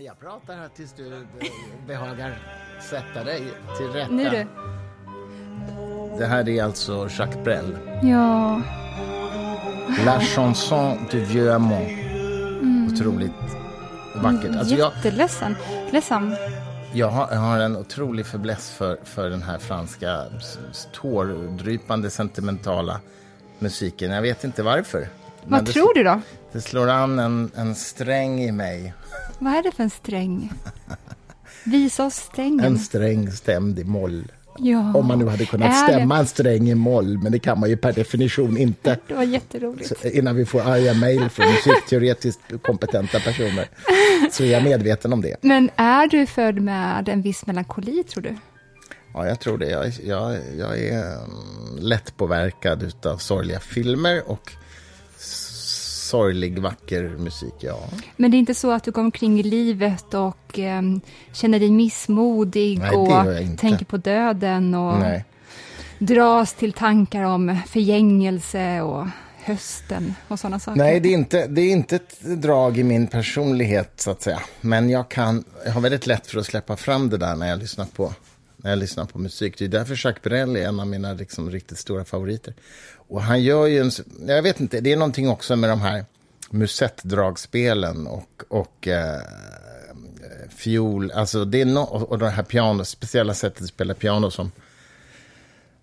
Jag pratar här tills du behagar sätta dig till rätta. Nu du. Det här är alltså Jacques Brel. Ja. La chanson du vieux amant. Otroligt vackert. Alltså jag, Jätteledsen. Ledsam. jag, har, jag har en otrolig fäbless för, för den här franska tårdrypande sentimentala musiken. Jag vet inte varför. Vad det, tror du då? Det slår an en, en sträng i mig. Vad är det för en sträng? Visa oss strängen. En sträng stämd i moll. Ja. Om man nu hade kunnat Är det- stämma en sträng i moll, men det kan man ju per definition inte. Det var jätteroligt. Så innan vi får arga mejl från musikteoretiskt kompetenta personer, så är jag medveten om det. Men är du född med en viss melankoli, tror du? Ja, jag tror det. Jag, är- jag, jag är mm, lättpåverkad av sorgliga filmer och sorglig, vacker musik, ja. Men det är inte så att du går omkring i livet och em, känner dig missmodig Nej, och tänker på döden och Nej. dras till tankar om förgängelse och hösten och sådana saker? Nej, det är, inte, det är inte ett drag i min personlighet, så att säga. Men jag, kan, jag har väldigt lätt för att släppa fram det där när jag lyssnar på, när jag lyssnar på musik. Det är därför Jacques Brel är en av mina liksom, riktigt stora favoriter. Och han gör ju en... Jag vet inte, det är någonting också med de här musettdragspelen och, och eh, eh fiol. Alltså det är no, och, och det här piano, speciella sättet att spela piano som...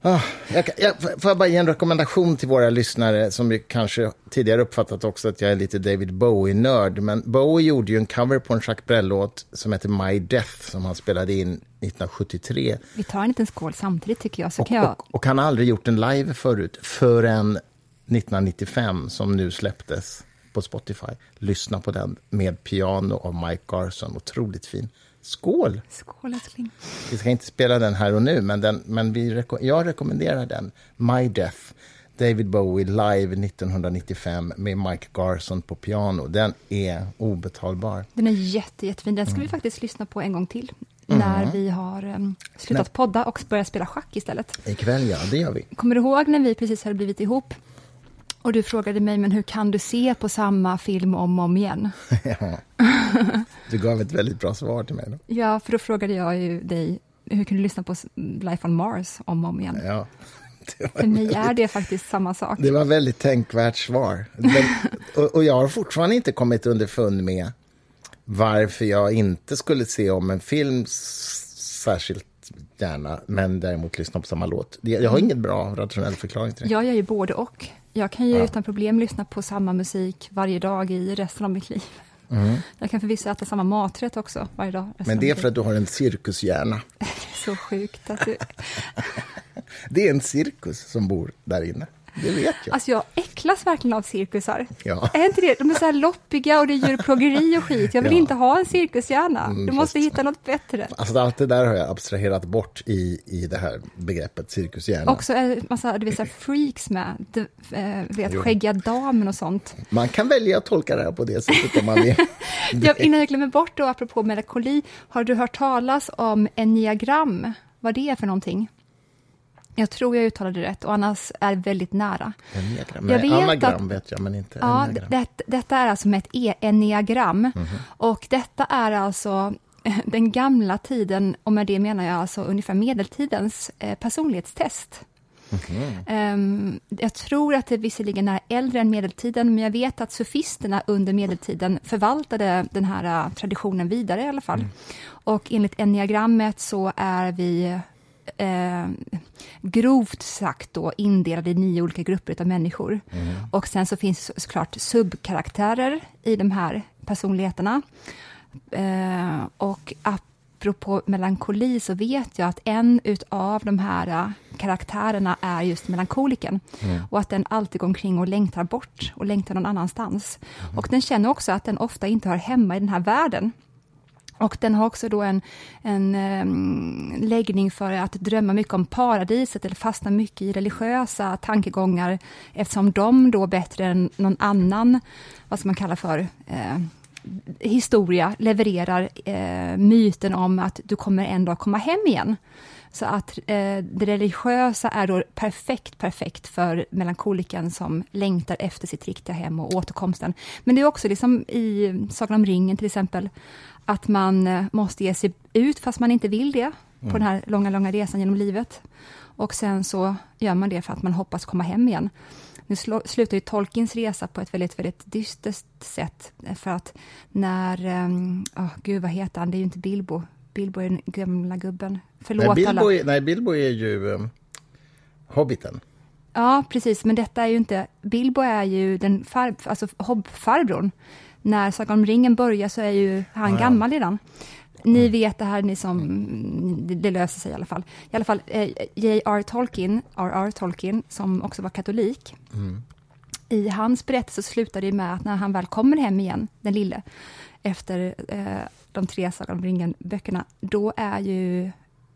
Oh, jag, jag, får jag bara ge en rekommendation till våra lyssnare som ju kanske tidigare uppfattat också att jag är lite David Bowie-nörd. Men Bowie gjorde ju en cover på en Jacques Brel-låt som heter My Death som han spelade in 1973. Vi tar en liten skål samtidigt tycker jag, så Och, kan jag... och, och han har aldrig gjort en live förut, förrän 1995 som nu släpptes på Spotify. Lyssna på den med piano av Mike Garson, otroligt fin. Skål! Skål älskling. Vi ska inte spela den här och nu, men, den, men vi reko- jag rekommenderar den. My Death, David Bowie live 1995 med Mike Garson på piano. Den är obetalbar. Den är jätte, jättefin. Den ska Mm. vi faktiskt lyssna på en gång till. När vi har em, slutat podda och börjat spela schack istället. Ikväll, ja, det gör vi. Kommer du ihåg när vi precis hade blivit ihop? Och du frågade mig, men hur kan du se på samma film om och om igen? ja. Du gav ett väldigt bra svar till mig. Då. Ja, för då frågade jag ju dig, hur kan du lyssna på Life on Mars om och om igen? Ja. För mig är det faktiskt samma sak. det var väldigt tänkvärt svar. Men, och, och jag har fortfarande inte kommit underfund med varför jag inte skulle se om en film särskilt gärna, men däremot lyssna på samma låt. Jag har ingen bra rationell förklaring till det. Jag gör ju både och. Jag kan ju utan problem lyssna på samma musik varje dag i resten av mitt liv. Jag kan förvisso äta samma maträtt också varje dag. Mm. Men det är för att du har en cirkushjärna. Det är så sjukt att du... Det är en cirkus som bor där inne. Det vet jag. Alltså jag äcklas verkligen av cirkusar. Ja. Är inte det? De är så här loppiga och det är djurplågeri och skit. Jag vill Ja. inte ha en cirkushjärna. Du måste hitta något bättre. Alltså allt det där har jag abstraherat bort i, i det här begreppet cirkushjärna. Också en massa du vet, så freaks med. Du, eh, vet, Jo. skäggiga damen och sånt. Man kan välja att tolka det här på det sättet om man vill. Jag, innan jag glömmer bort då, apropå melankoli, har du hört talas om enneagram? Vad det är för någonting? Jag tror jag uttalade det rätt och annars är väldigt nära. Enneagram. Jag vet anagram att- vet jag, men inte Ja, enneagram. det, detta är alltså med ett e enneagram. Mhm. Och detta är alltså eh, den gamla tiden, och med det menar jag alltså ungefär medeltidens eh, personlighetstest. Mhm. Ehm, jag tror att det visserligen är äldre än medeltiden, men jag vet att sofisterna under medeltiden förvaltade den här eh, traditionen vidare i alla fall. Mm. Och enligt enneagrammet så är vi eh, grovt sagt då indelade i nio olika grupper av människor. Och sen så finns så- såklart subkaraktärer i de här personligheterna. Eh, och apropå melankoli så vet jag att en utav de här eh, karaktärerna är just melankoliken. Och att den alltid går omkring och längtar bort och längtar någon annanstans. Och den känner också att den ofta inte hör hemma i den här världen. Och den har också då en, en um, läggning för att drömma mycket om paradiset eller fastna mycket i religiösa tankegångar eftersom de då bättre än någon annan, vad ska man kalla för, eh, historia levererar eh, myten om att du kommer en dag komma hem igen. Så att eh, det religiösa är då perfekt, perfekt för melankoliken som längtar efter sitt riktiga hem och återkomsten. Men det är också liksom i Sagan om ringen till exempel, att man eh, måste ge sig ut fast man inte vill det, mm. på den här långa, långa resan genom livet. Och sen så gör man det för att man hoppas komma hem igen. Nu slutar ju Tolkiens resa på ett väldigt, väldigt dystert sätt, för att när, oh, gud vad heter han, det är ju inte Bilbo, Bilbo är den gamla gubben. Förlåt nej, Bilbo, alla. Är, nej, Bilbo är ju um, Hobbiten. Ja, precis, men detta är ju inte... Bilbo är ju den far, alltså hobbfarbrorn. När Sagan om ringen börjar så är ju han ja, gammal redan. Ni mm. vet det här, ni som... Det, det, löser sig i alla fall. I alla fall, eh, J.R. Tolkien, R.R. Tolkien, som också var katolik. Mm. I hans berättelse slutar det med att när han väl kommer hem igen, den lille, efter eh, de tre Sagan om ringen-böckerna, då är ju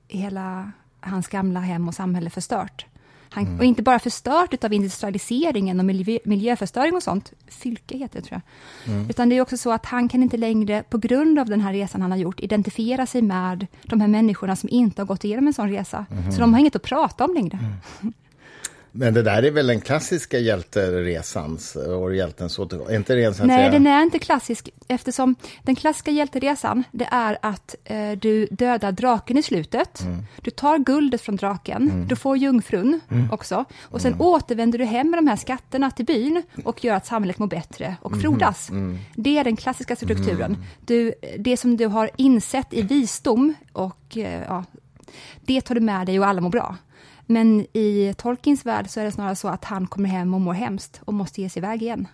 hela hans gamla hem och samhälle förstört. Han, mm. Och inte bara förstört av industrialiseringen och miljö, miljöförstöring och sånt, fylke heter det tror jag, mm. utan det är också så att han kan inte längre, på grund av den här resan han har gjort, identifiera sig med de här människorna som inte har gått igenom en sån resa. Mm. Så de har inget att prata om längre. Mm. Men det där är väl den klassiska hjälteresans och hjältens återgång? Inte det Nej, den är inte klassisk eftersom den klassiska hjälteresan det är att eh, du dödar draken i slutet. Mm. Du tar guldet från draken, mm. du får jungfrun mm. också och sen mm. återvänder du hem med de här skatterna till byn och gör att samhället mår bättre och mm. frodas. Mm. Det är den klassiska strukturen. Du, det som du har insett i visdom och eh, ja, det tar du med dig och alla mår bra. Men i Tolkiens värld så är det snarare så att han kommer hem och mår hemskt och måste ge sig iväg igen.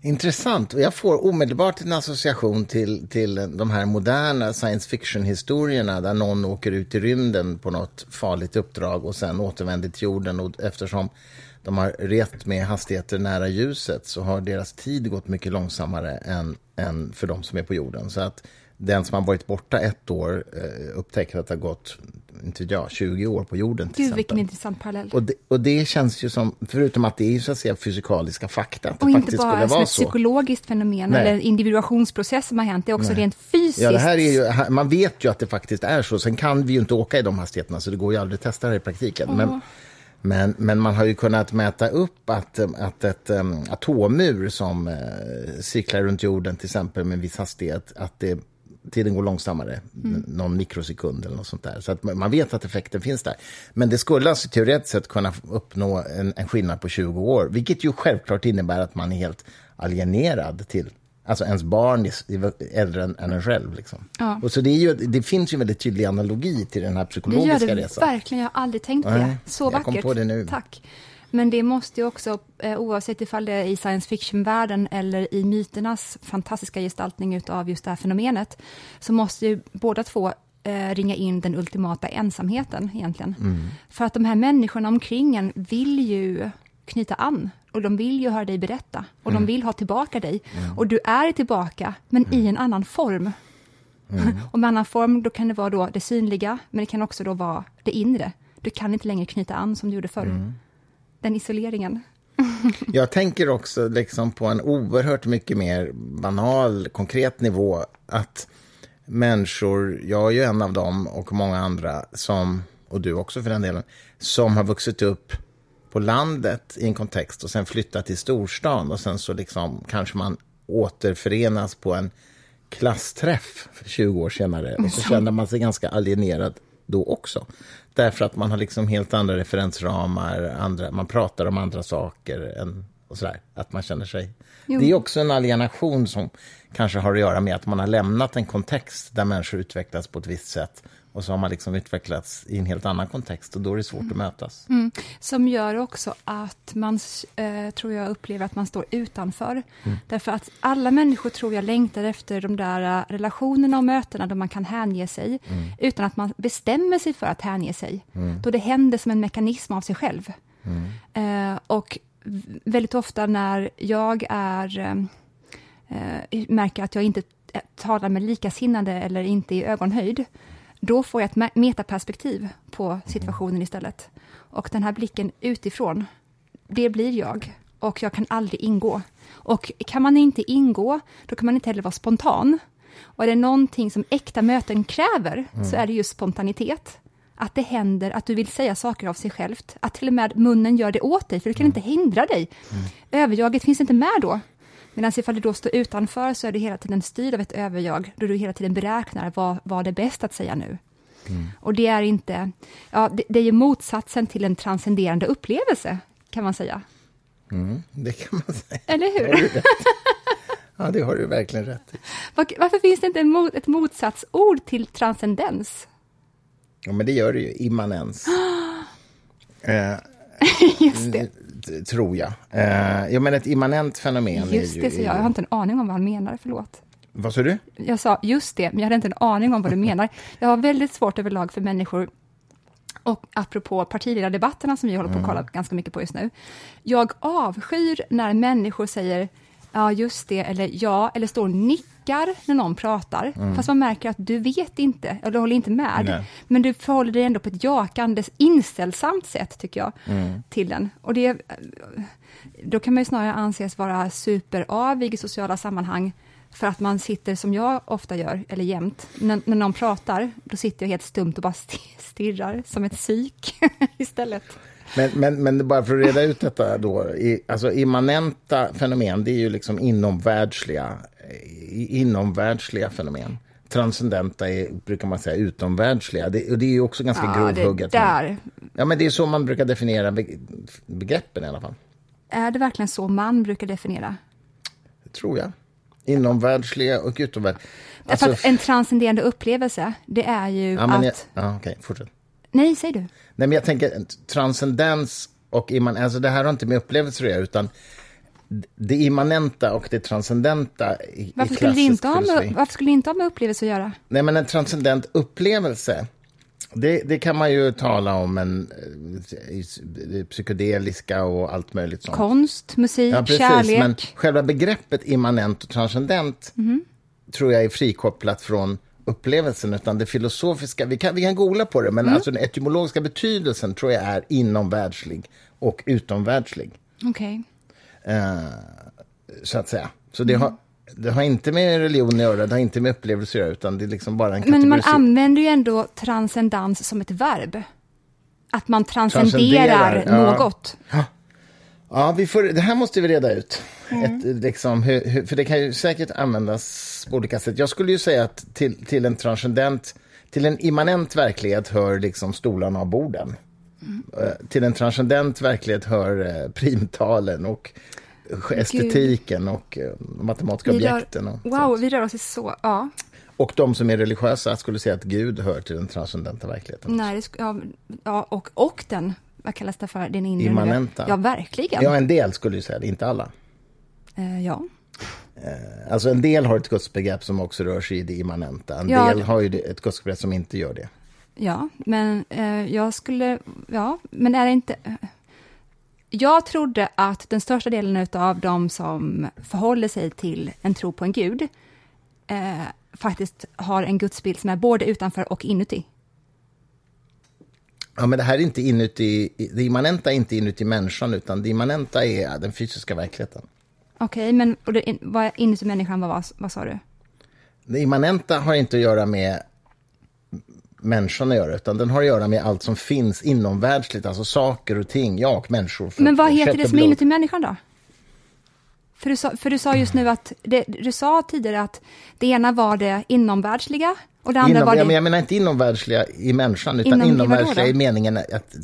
Intressant. Och jag får omedelbart en association till, till de här moderna science fiction-historierna där någon åker ut i rymden på något farligt uppdrag och sen återvänder till jorden. Och eftersom de har rest med hastigheter nära ljuset så har deras tid gått mycket långsammare än, än för de som är på jorden. Så att den som har varit borta ett år eh, upptäcker att det har gått inte jag, 20 år på jorden. Till Gud, vilken intressant parallell. Och det, och det känns ju som, förutom att det är så att säga fysikaliska fakta, att och det inte bara som ett psykologiskt fenomen Nej. eller individuationsprocess som har hänt, det är också Nej. rent fysiskt. Ja, det här är ju, man vet ju att det faktiskt är så, sen kan vi ju inte åka i de hastigheterna, så det går ju aldrig att testa det i praktiken. Oh. Men, men, men man har ju kunnat mäta upp att, att ett um, atommur som uh, cyklar runt jorden till exempel med en viss hastighet, att det tiden går långsammare, mm. någon mikrosekund eller något sånt där. Så att man vet att effekten finns där. Men det skulle alltså teoretiskt sett kunna uppnå en, en skillnad på 20 år, vilket ju självklart innebär att man är helt alienerad till Alltså ens barn är äldre än, än en själv. Liksom. Ja. Och så det, ju, det finns ju en väldigt tydlig analogi till den här psykologiska resan. Det gör det resan. verkligen, jag har aldrig tänkt på det. Så jag vackert. Kom på det nu. Tack. Men det måste ju också, eh, oavsett ifall det är i science fiction-världen eller i myternas fantastiska gestaltning av just det här fenomenet, så måste ju båda två eh, ringa in den ultimata ensamheten egentligen. Mm. För att de här människorna omkring en vill ju knyta an och de vill ju höra dig berätta och mm. de vill ha tillbaka dig. Mm. Och du är tillbaka, men i en annan form. Mm. och med annan form, då kan det vara då det synliga, men det kan också då vara det inre. Du kan inte längre knyta an som du gjorde förr. Mm den isoleringen. Jag tänker också liksom på en oerhört mycket mer banal, konkret nivå. Att människor, jag är ju en av dem och många andra, som, och du också för den delen, som har vuxit upp på landet i en kontext och sen flyttat till storstan och sen så liksom kanske man återförenas på en klassträff 20 år senare och så känner man sig ganska alienerad då också. Därför att man har liksom helt andra referensramar, andra, man pratar om andra saker än, och sådär. Att man känner sig... Jo. Det är också en alienation som kanske har att göra med att man har lämnat en kontext där människor utvecklas på ett visst sätt och så har man liksom utvecklats i en helt annan kontext och då är det svårt mm. att mötas. Mm. Som gör också att man, eh, tror jag, upplever att man står utanför. Mm. Därför att alla människor, tror jag, längtar efter de där eh, relationerna och mötena då man kan hänge sig, mm. utan att man bestämmer sig för att hänge sig. Mm. Då det händer som en mekanism av sig själv. Mm. Eh, och väldigt ofta när jag är, eh, eh märker att jag inte talar med likasinnade eller inte i ögonhöjd, då får jag ett metaperspektiv på situationen istället. Och den här blicken utifrån, det blir jag. och jag kan aldrig ingå. Och kan man inte ingå, då kan man inte heller vara spontan. Och är det någonting som äkta möten kräver, mm. så är det just spontanitet. Att det händer, att du vill säga saker av sig självt. Att till och med munnen gör det åt dig, för det kan mm. inte hindra dig. Mm. Överjaget finns inte med då. Medan ifall du då står utanför så är du hela tiden styrd av ett överjag, då du hela tiden beräknar vad, vad är bäst att säga nu. Mm. Och det är inte, ja, det, det är ju motsatsen till en transcenderande upplevelse, kan man säga. Mm, det kan man säga. Eller hur? Ja, det har du verkligen rätt i. Var, varför finns det inte ett motsatsord till transcendens? Ja, men det gör det ju, immanens. eh, Just det. Tror jag. Eh, ja, men ett immanent fenomen Just det, så jag. jag har inte en aning om vad han menar, förlåt. Vad sa du? Jag sa just det, men jag hade inte en aning om vad du menar. Jag har väldigt svårt överlag för människor och apropå partiledardebatterna som vi håller på att kolla mm. ganska mycket på just nu. Jag avskyr när människor säger ja just det, eller ja, eller står och nickar när någon pratar, mm. fast man märker att du vet inte, eller håller inte med, Nej. men du förhåller dig ändå på ett jakande, inställsamt sätt, tycker jag, mm. till den. Och det, då kan man ju snarare anses vara superavig i sociala sammanhang, för att man sitter som jag ofta gör, eller jämt, när, när någon pratar, då sitter jag helt stumt och bara stirrar som ett psyk istället. Men, men, men bara för att reda ut detta då, i, alltså immanenta fenomen, det är ju liksom inomvärldsliga, inomvärldsliga fenomen. Transcendenta är, brukar man säga, utomvärldsliga. Det, och det är ju också ganska ja, grovhugget. Det där. Ja, men det är så man brukar definiera begreppen i alla fall. Är det verkligen så man brukar definiera? Det tror jag. Inomvärldsliga och utomvärldsliga. Alltså, en transcenderande upplevelse, det är ju ja, att... Jag, ja, okej, fortsätt. Nej, säg du. Nej, men jag tänker transcendens och imman, alltså det här har inte med upplevelser att göra, utan det immanenta och det transcendenta i, varför, skulle det inte ha med, varför skulle det inte ha med upplevelse att göra? Nej, men en transcendent upplevelse, det, det kan man ju tala om, en, eh, psykedeliska och allt möjligt sånt. Konst, musik, ja, precis, kärlek. Men själva begreppet immanent och transcendent mm. tror jag är frikopplat från upplevelsen, utan det filosofiska. Vi kan, vi kan googla på det, men mm. alltså den etymologiska betydelsen tror jag är inomvärldslig och utomvärldslig. Okej. Okay. Uh, eh, så att säga. Så det, mm. har, det har inte med religion att göra, det har inte med upplevelse att göra, utan det är liksom bara en Men man använder ju ändå transcendens som ett verb. Att man transcenderar, transcenderar något. Ja. Ja, vi får, det här måste vi reda ut. Mm. Ett, liksom, hur, för det kan ju säkert användas på olika sätt. Jag skulle ju säga att till, till en transcendent, till en immanent verklighet hör liksom stolarna och borden. Mm. Till en transcendent verklighet hör eh, primtalen och estetiken Gud. och eh, matematiska vi objekten. Och wow, sånt. vi rör oss i så... Ja. Och de som är religiösa skulle säga att Gud hör till den transcendenta verkligheten. Nej, ja, ja, och, och den vad kallas det för, den inre Immanenta. Ja, verkligen. Ja, en del skulle ju säga det, inte alla. Eh, ja. Eh, alltså en del har ett gudsbegrepp som också rör sig i det immanenta. En ja, del har ju ett gudsbegrepp som inte gör det. Ja, men eh, jag skulle, ja, men är det inte... Jag trodde att den största delen av de som förhåller sig till en tro på en gud eh, faktiskt har en gudsbild som är både utanför och inuti. Ja, men det här är inte inuti, det immanenta är inte inuti människan, utan det immanenta är den fysiska verkligheten. Okej, okay, men och det, vad inuti människan, vad, vad, vad sa du? Det immanenta har inte att göra med människan att göra, utan den har att göra med allt som finns inomvärldsligt, alltså saker och ting, ja, och människor. Men vad heter det som är inuti människan då? För du, sa, för du sa just nu att, det, du sa tidigare att det ena var det inomvärldsliga och det andra Inom, var det... Jag menar inte inomvärldsliga i människan, utan Inom, inomvärldsliga i meningen att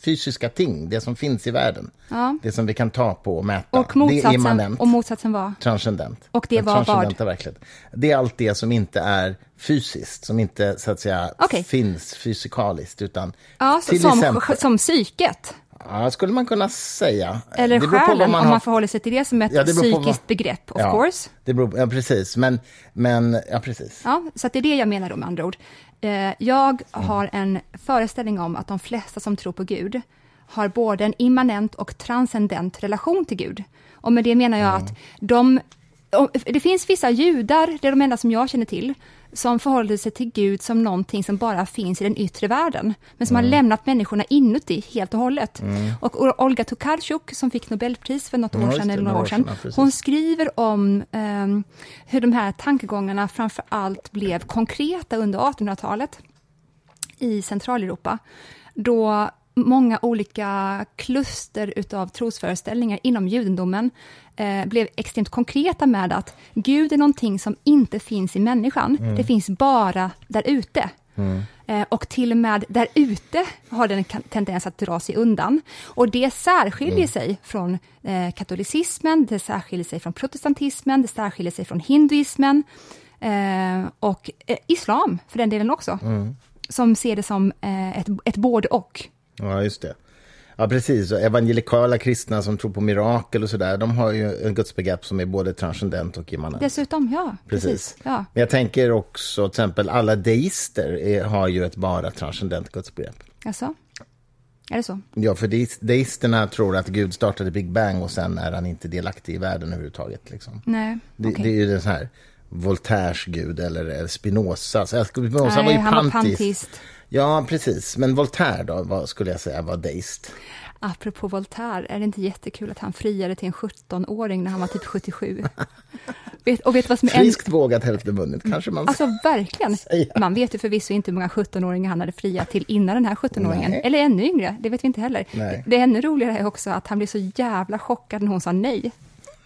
fysiska ting, det som finns i världen, ja. det som vi kan ta på och mäta, och motsatsen, det är immanent. Och motsatsen var? Transcendent. Och det var vad? Verklighet. Det är allt det som inte är fysiskt, som inte så att säga okay. finns fysikaliskt, utan ja, till som, exempel... Som psyket? Ja, skulle man kunna säga. Eller själen, man om man förhåller sig till det som ett ja, psykiskt vad... begrepp, of ja, course. Det beror, ja, precis. Men, men, ja, precis. Ja, så det är det jag menar då med andra ord. Eh, jag har en föreställning om att de flesta som tror på Gud har både en immanent och transcendent relation till Gud. Och med det menar jag mm. att de det finns vissa judar, det är de enda som jag känner till, som förhåller sig till Gud som någonting som bara finns i den yttre världen, men som mm. har lämnat människorna inuti helt och hållet. Mm. Och Olga Tokarczuk, som fick Nobelpris för något år sedan, eller några år sedan, hon skriver om um, hur de här tankegångarna framför allt blev konkreta under 1800-talet i Centraleuropa, då många olika kluster utav trosföreställningar inom judendomen eh, blev extremt konkreta med att Gud är någonting som inte finns i människan, mm. det finns bara där ute. Mm. Eh, och till och med där ute har den en tendens att dra sig undan. Och det särskiljer mm. sig från eh, katolicismen, det särskiljer sig från protestantismen, det särskiljer sig från hinduismen eh, och eh, islam för den delen också. Mm. Som ser det som eh, ett, ett både och. Ja, just det. Ja, precis. Och evangelikala kristna som tror på mirakel och sådär, de har ju en gudsbegrepp som är både transcendent och immanent. Dessutom, ja. Precis. precis. Ja. Men jag tänker också, till exempel alla deister är, har ju ett bara transcendent gudsbegrepp. Alltså? Är det så? Ja, för deisterna tror att Gud startade Big Bang och sen är han inte delaktig i världen överhuvudtaget. Liksom. Nej, det, okay. det är ju det så här Voltaires gud eller Spinoza. Spinoza Nej, var ju han pantist. Var pantist. Ja, precis. Men Voltaire då, vad skulle jag säga var deist? Apropå Voltaire, är det inte jättekul att han friade till en 17-åring när han var typ 77? vet, och vet vad som är Friskt en... vågat hälften vunnet, kanske man Alltså verkligen. Säga. Man vet ju förvisso inte hur många 17-åringar han hade friat till innan den här 17-åringen. Eller ännu yngre, det vet vi inte heller. Nej. Det ännu roligare är också att han blev så jävla chockad när hon sa nej.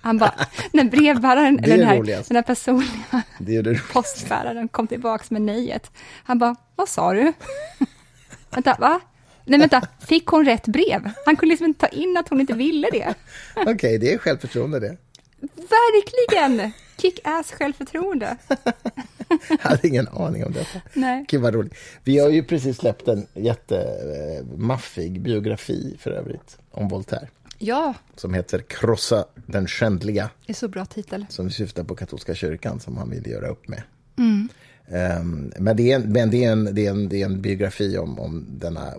Han bara, när brevbäraren, eller den här, den här personliga det det postbäraren kom tillbaka med nejet. Han bara, vad sa du? vänta, va? Nej, vänta, fick hon rätt brev? Han kunde liksom inte ta in att hon inte ville det. Okej, okay, det är självförtroende det. Verkligen! Kick-ass självförtroende. Jag hade ingen aning om detta. Nej. Gud vad roligt. Vi har ju precis släppt en jättemaffig biografi för övrigt om Voltaire. Ja. Som heter Krossa den skändliga. Det är så bra titel. Som syftar på katolska kyrkan som han ville göra upp med. Mm. Um, men det är, en, men det är, en, det är, en, det är en biografi om, om denna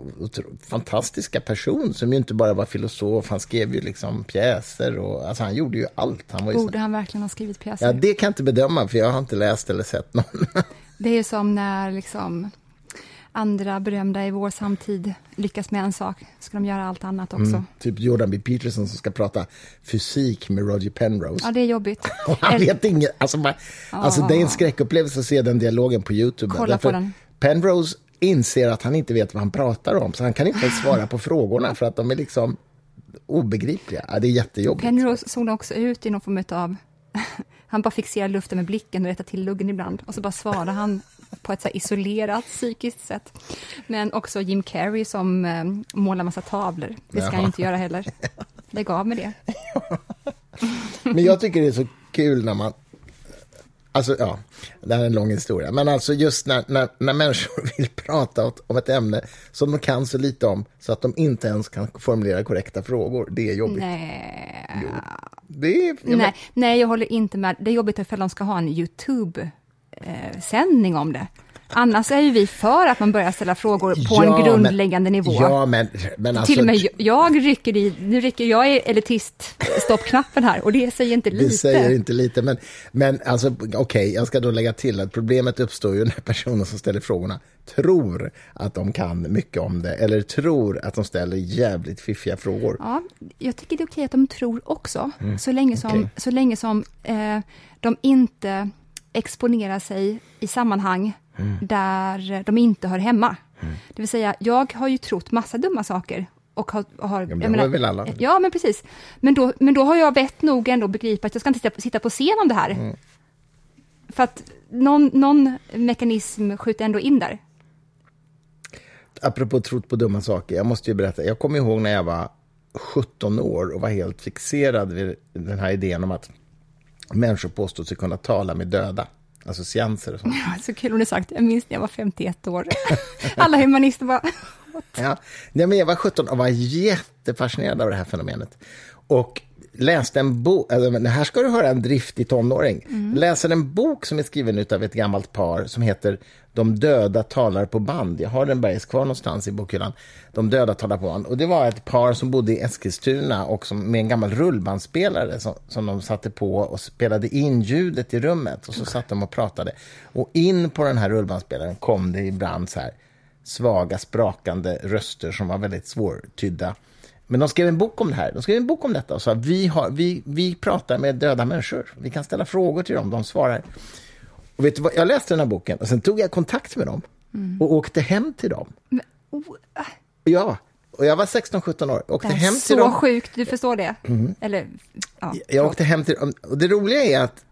fantastiska person som ju inte bara var filosof, han skrev ju liksom pjäser och alltså han gjorde ju allt. Han var ju Borde han verkligen ha skrivit pjäser? Ja, det kan jag inte bedöma för jag har inte läst eller sett någon. det är ju som när liksom andra berömda i vår samtid lyckas med en sak, ska de göra allt annat också. Mm, typ Jordan B. Peterson som ska prata fysik med Roger Penrose. Ja, det är jobbigt. han vet inget. Alltså, man, oh. alltså, det är en skräckupplevelse att se den dialogen på Youtube. Kolla på den. Penrose inser att han inte vet vad han pratar om, så han kan inte ens svara på frågorna för att de är liksom obegripliga. Ja, det är jättejobbigt. Penrose såg också ut i någon form av han bara fixerar luften med blicken och rättar till luggen ibland. Och så bara svarar han på ett så isolerat psykiskt sätt. Men också Jim Carrey som eh, målar massa tavlor. Det ska ja. han inte göra heller. Lägg av med det. Men jag tycker det är så kul när man Alltså, ja, det här är en lång historia. Men alltså just när, när, när människor vill prata om ett ämne som de kan så lite om, så att de inte ens kan formulera korrekta frågor, det är jobbigt. Nej. Jo. Det är, jag nej, nej, jag håller inte med. Det är jobbigt ifall de ska ha en YouTube-sändning om det. Annars är ju vi för att man börjar ställa frågor på ja, en grundläggande men, nivå. Ja, men, men alltså, Till och med jag rycker i, nu rycker jag i elitist stoppknappen här och det säger inte lite. Det säger inte lite, men, men alltså okej, okay, jag ska då lägga till att problemet uppstår ju när personen som ställer frågorna tror att de kan mycket om det eller tror att de ställer jävligt fiffiga frågor. Ja, jag tycker det är okej att de tror också, mm. så länge som, okay. så länge som eh, de inte exponerar sig i sammanhang mm. där de inte hör hemma. Mm. Det vill säga, jag har ju trott massa dumma saker. Och har, har, ja, men det menar, väl alla? Ja, men precis. Men då, men då har jag vett nog ändå begripa att jag ska inte sitta, sitta på scen om det här. Mm. För att någon, någon mekanism skjuter ändå in där. Apropå trott på dumma saker, jag måste ju berätta. Jag kommer ihåg när jag var 17 år och var helt fixerad vid den här idén om att människor påstod sig kunna tala med döda. Alltså seanser och sånt. Ja, så kul om du sagt. Jag minns när jag var 51 år. Alla humanister bara... ja, men jag var 17 och var jättefascinerad av det här fenomenet. Och läste en bok, alltså, här ska du höra en driftig tonåring, Mm. läser en bok som är skriven av ett gammalt par som heter De döda talar på band. Jag har den bergs kvar någonstans i bokhyllan. De döda talar på band. Och det var ett par som bodde i Eskilstuna och som, med en gammal rullbandspelare som, som de satte på och spelade in ljudet i rummet. Och så satt de och pratade. Och in på den här rullbandspelaren kom det ibland så här svaga, sprakande röster som var väldigt svårtydda. Men de skrev en bok om det här. De skrev en bok om detta och sa att vi, har, vi, vi pratar med döda människor. Vi kan ställa frågor till dem, de svarar. Och vet du vad? Jag läste den här boken och sen tog jag kontakt med dem och åkte hem till dem. Men, oh, Ja, och jag var 16-17 år. det Åkte är hem till så dem. Mm. sjukt, du förstår det? Eller, ja. Jag åkte hem till dem. Och det roliga är att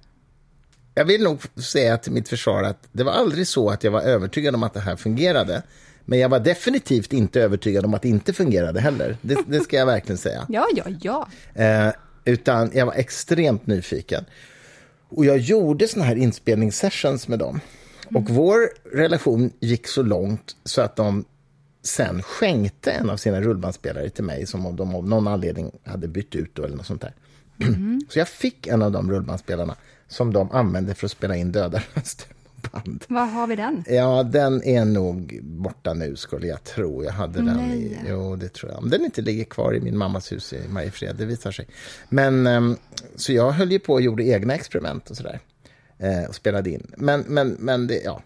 jag vill nog säga till mitt försvar att det var aldrig så att jag var övertygad om att det här fungerade. Men jag var definitivt inte övertygad om att det inte fungerade heller. Det, det ska jag verkligen säga. ja, ja, ja. Eh, utan jag var extremt nyfiken. Och jag gjorde såna här inspelningssessions med dem. Och vår relation gick så långt så att de sen skänkte en av sina rullbandspelare till mig som om de av någon anledning hade bytt ut eller något sånt där. Så jag fick en av de rullbandspelarna som de använde för att spela in döda röster band. Var har vi den? Ja, den är nog borta nu skulle jag tro. Jag hade den i... Nej. Jo, det tror jag. Om den inte ligger kvar i min mammas hus i Mariefred, det visar sig. Men, ehm, så jag höll ju på och gjorde egna experiment och sådär. Eh, och spelade in. Men, men, men det, ja,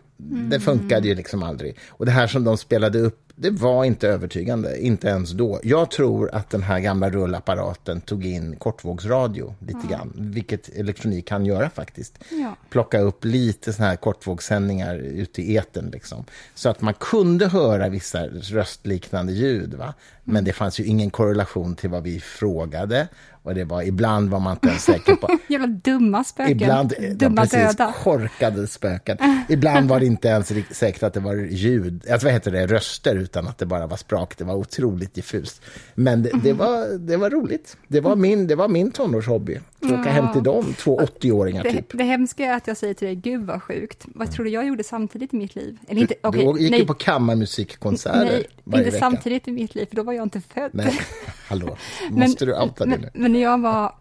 det funkade ju liksom aldrig. Och det här som de spelade upp, det var inte övertygande, inte ens då. Jag tror att den här gamla rullapparaten tog in kortvågsradio lite grann, vilket elektronik kan göra faktiskt. Ja. Plocka upp lite såna här kortvågssändningar ute i etern liksom. Så att man kunde höra vissa röstliknande ljud. Va? Men det fanns ju ingen korrelation till vad vi frågade. Och det var, ibland var man inte ens säker på... Jävla dumma spöken. Ibland, dumma precis, döda. korkade spöken. Ibland var det inte ens säkert att det var ljud, alltså vad heter det, röster, utan att det bara var sprak. Det var otroligt diffust. Men det, det, var, det var roligt. Det var min, det var min tonårshobby. Att åka hem till dem, två 80-åringar Det, typ. det hemska är att jag säger till dig, gud vad sjukt. Vad tror du jag gjorde samtidigt i mitt liv? Eller inte, Du, okej, du gick nej, ju på kammarmusikkonserter nej, inte vecka. samtidigt i mitt liv, för då var jag inte född. Nej, hallå, måste du outa det men, nu? men när jag var,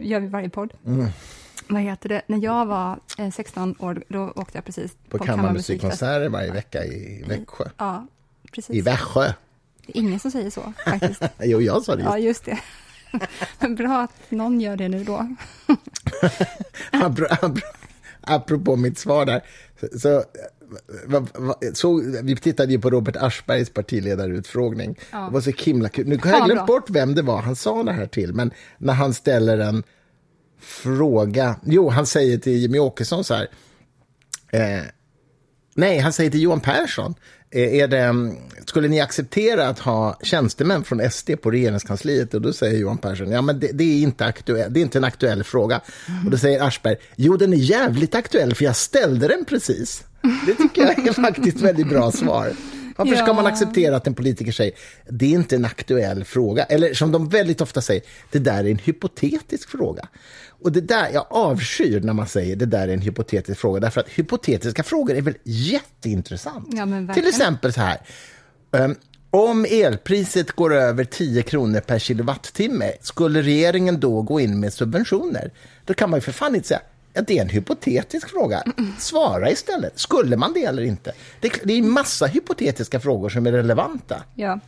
gör vi varje podd. Mm. Vad heter det? När jag var eh, 16 år, då åkte jag precis På kammarmusikfest. kammarmusikkonserter varje vecka i Växjö. Ja, precis. I Växjö. Det är ingen som säger så, faktiskt. Jo, jag sa det just. Ja, just det. Men bra att någon gör det nu då. Apro- apro- Apropå mitt svar där. Så, så, vi tittade ju på Robert Aschbergs partiledarutfrågning. Ja. Det var så himla kul. Nu har jag glömt bort vem det var han sa det här till, men när han ställer en fråga. Jo, han säger till Jimmy Åkesson så här. Eh, nej, han säger till Johan Persson. eh, Är det, mm, skulle ni acceptera att ha tjänstemän från SD på regeringskansliet? Och då säger Johan Persson, ja men det, det, är, inte aktuell, det är inte en aktuell fråga. Och då säger Aschberg, jo den är jävligt aktuell för jag ställde den precis. Det tycker jag är faktiskt väldigt bra svar. Varför ska Ja. man acceptera att en politiker säger det är inte en aktuell fråga? Eller som de väldigt ofta säger, det där är en hypotetisk fråga. Och det där, jag avskyr när man säger det där är en hypotetisk fråga, därför att hypotetiska frågor är väl jätteintressant. Ja, Till exempel så här, ehm, om elpriset går över 10 kronor per kilowattimme, skulle regeringen då gå in med subventioner? Då kan man ju för fan inte säga det är en hypotetisk fråga. Svara istället. Skulle man det eller inte? Det, är- det är massa hypotetiska frågor som är relevanta. Ja,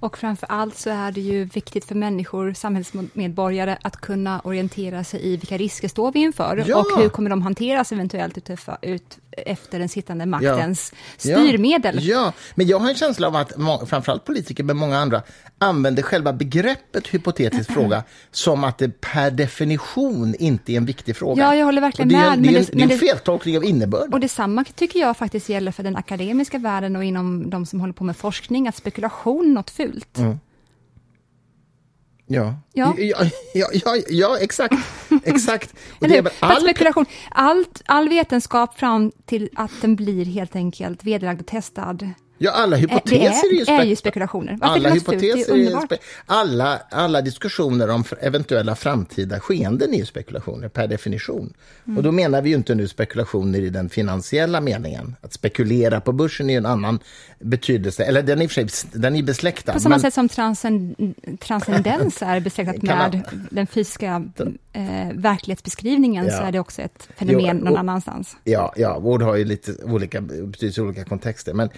och framför allt så är det ju viktigt för människor, samhällsmedborgare, att kunna orientera sig i vilka risker står vi inför Ja. och hur kommer de hanteras eventuellt utöfa- ut efter den sittande maktens Ja. styrmedel. Ja, men jag har en känsla av att framförallt politiker, men många andra, använder själva begreppet hypotetisk fråga som att det per definition inte är en viktig fråga. Ja, jag håller verkligen Och det är, med, Det är, en, det- det är men en det- feltolkning av innebörd. Och detsamma tycker jag faktiskt gäller för den akademiska världen och inom de som håller på med forskning, att spekulation är något fult. Mm. Ja. Ja. Ja, ja, ja, ja, exakt. exakt. Och det är all, spekulation, allt, all vetenskap fram till att den blir helt enkelt vederlagd och testad Ja, alla hypoteser det är, ju, spek är ju spekulationer. Varför alla hypoteser är ju alla, alla diskussioner om eventuella framtida skeenden är ju spekulationer per definition. Mm. Och då menar vi ju inte nu spekulationer i den finansiella meningen. Att spekulera på börsen är ju en annan betydelse, eller den är för sig den är besläktad. På samma men- sätt som transcend transcendens är besläktat man- med den fysiska eh, verklighetsbeskrivningen Ja. så är det också ett fenomen Jo, någon och- annanstans. Ja, ja, ord har ju lite olika betydelse i olika kontexter. Men,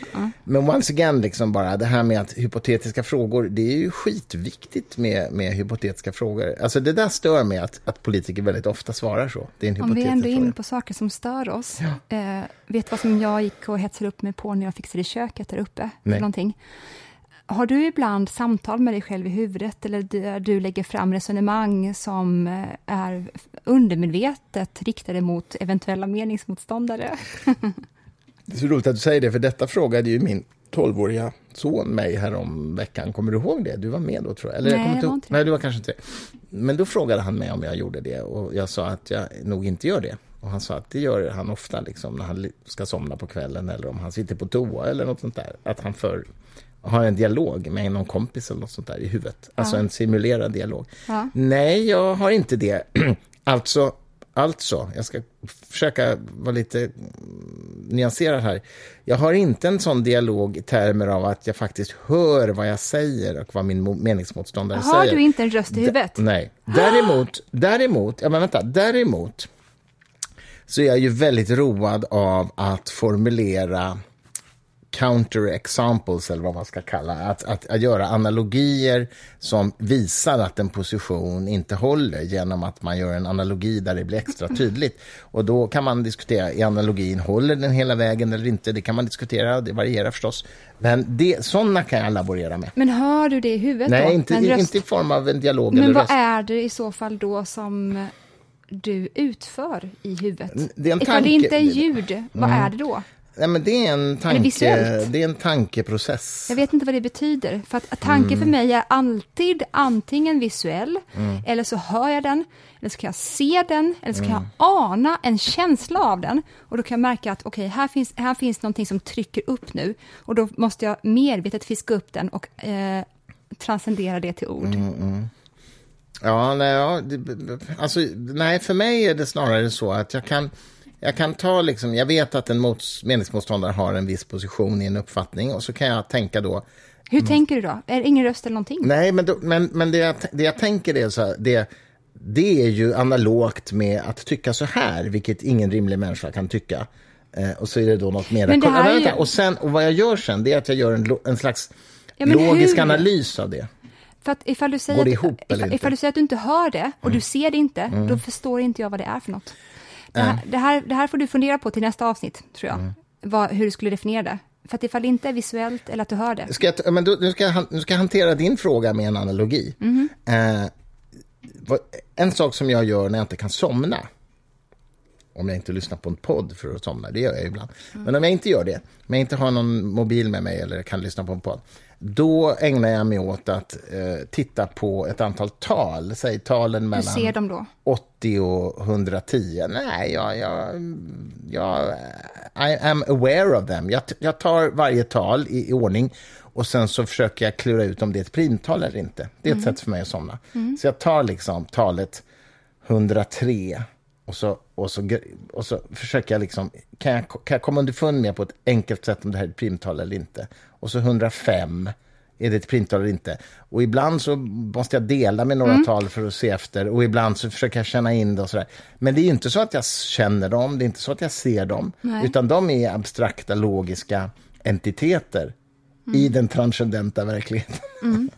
men once again, liksom bara det här med att hypotetiska frågor, det är ju skitviktigt med, med hypotetiska frågor. Alltså det där stör mig att, att politiker väldigt ofta svarar så. Det är en Om vi är ändå fråga. inne på saker som stör oss. Eh, vet du vad som jag gick och hetsade upp mig på när jag fixade köket där uppe? Nej. någonting? Har du ibland samtal med dig själv i huvudet eller där du lägger fram resonemang som eh, är undermedvetet riktade mot eventuella meningsmotståndare? Det är så roligt att du säger det, för detta frågade ju min 12-åriga son mig här om veckan. Kommer du ihåg det? Du var med då, tror jag. Eller, Nej, jag kommer jag var inte. Nej, du var kanske inte. Men då frågade han mig om jag gjorde det och jag sa att jag nog inte gör det. Och han sa att det gör han ofta liksom, när han ska somna på kvällen eller om han sitter på toa eller något sånt där. Att han för, har en dialog med någon kompis eller något sånt där i huvudet. Alltså en simulerad dialog. Ja. Nej, jag har inte det. alltså, alltså, jag ska försöka vara lite nyanserad här. Jag har inte en sån dialog i termer av att jag faktiskt hör vad jag säger och vad min mo- meningsmotståndare Har säger. du inte en röst i huvudet? D- nej. Däremot, däremot, ja men vänta, däremot så är jag ju väldigt road av att formulera counter examples, eller vad man ska kalla att, att, att göra analogier som visar att en position inte håller genom att man gör en analogi där det blir extra tydligt. Och då kan man diskutera, i analogin, håller den hela vägen eller inte? Det kan man diskutera, det varierar förstås. Men det, sådana kan jag laborera med. Men hör du det i huvudet då? Nej, inte, En röst? inte i form av en dialog Men eller vad röst. är det i så fall då som du utför i huvudet? Det är en Ifall det tanke- inte är ljud, vad är det då? Nej, men det är en tanke, det är en tankeprocess. Jag vet inte vad det betyder. För att tanke Mm. för mig är alltid antingen visuell, Mm. eller så hör jag den, eller så kan jag se den, eller så kan Mm. jag ana en känsla av den. Och då kan jag märka att okej, här, finns, här finns någonting som trycker upp nu. Och då måste jag medvetet fiska upp den och eh, transcendera det till ord. Mm. Ja, nej, ja, det, alltså, nej, för mig är det snarare så att jag kan, jag kan ta liksom, jag vet att en mots, meningsmotståndare har en viss position i en uppfattning och så kan jag tänka då, Hur Mm. tänker du då? Är det ingen röst eller någonting? nej, men, då, men, men det, jag, det jag tänker är så här, det, det är ju analogt med att tycka så här, vilket ingen rimlig människa kan tycka. Eh, och så är det då något mer... Men det här ju- och, sen, och vad jag gör sen, det är att jag gör en, en slags Ja, logisk hur? analys av det. För att ifall du säger, att- ihop ifall, ifall du säger att du inte hör det och du ser det inte, då förstår inte jag vad det är för något. Det här, det, här, det här får du fundera på till nästa avsnitt, tror jag. Vad, hur du skulle definiera det. För att ifall det inte är visuellt eller att du hör det. Ska jag, men då, nu, ska jag, nu ska jag hantera din fråga med en analogi. Eh, vad, en sak som jag gör när jag inte kan somna, om jag inte lyssnar på en podd för att somna, det gör jag ibland. Men om jag inte gör det, om jag inte har någon mobil med mig eller kan lyssna på en podd, då ägnar jag mig åt att eh, titta på ett antal tal, säg talen Hur mellan... ser de då? 80 och 110. Nej, jag, jag, jag I am aware of them. Jag, jag tar varje tal i, i ordning och sen så försöker jag klura ut om det är ett primtal eller inte. Det är ett sätt för mig att somna. Så jag tar liksom talet 103 och så, och så, och så försöker jag liksom, kan jag, kan jag komma underfund med på ett enkelt sätt om det här är ett primtal eller inte. Och så 105, är det ett primtal eller inte? Och ibland så måste jag dela med några Mm. tal för att se efter och ibland så försöker jag känna in det och sådär. Men det är ju inte så att jag känner dem, det är inte så att jag ser dem, Nej. utan de är abstrakta, logiska entiteter Mm. i den transcendenta verkligheten.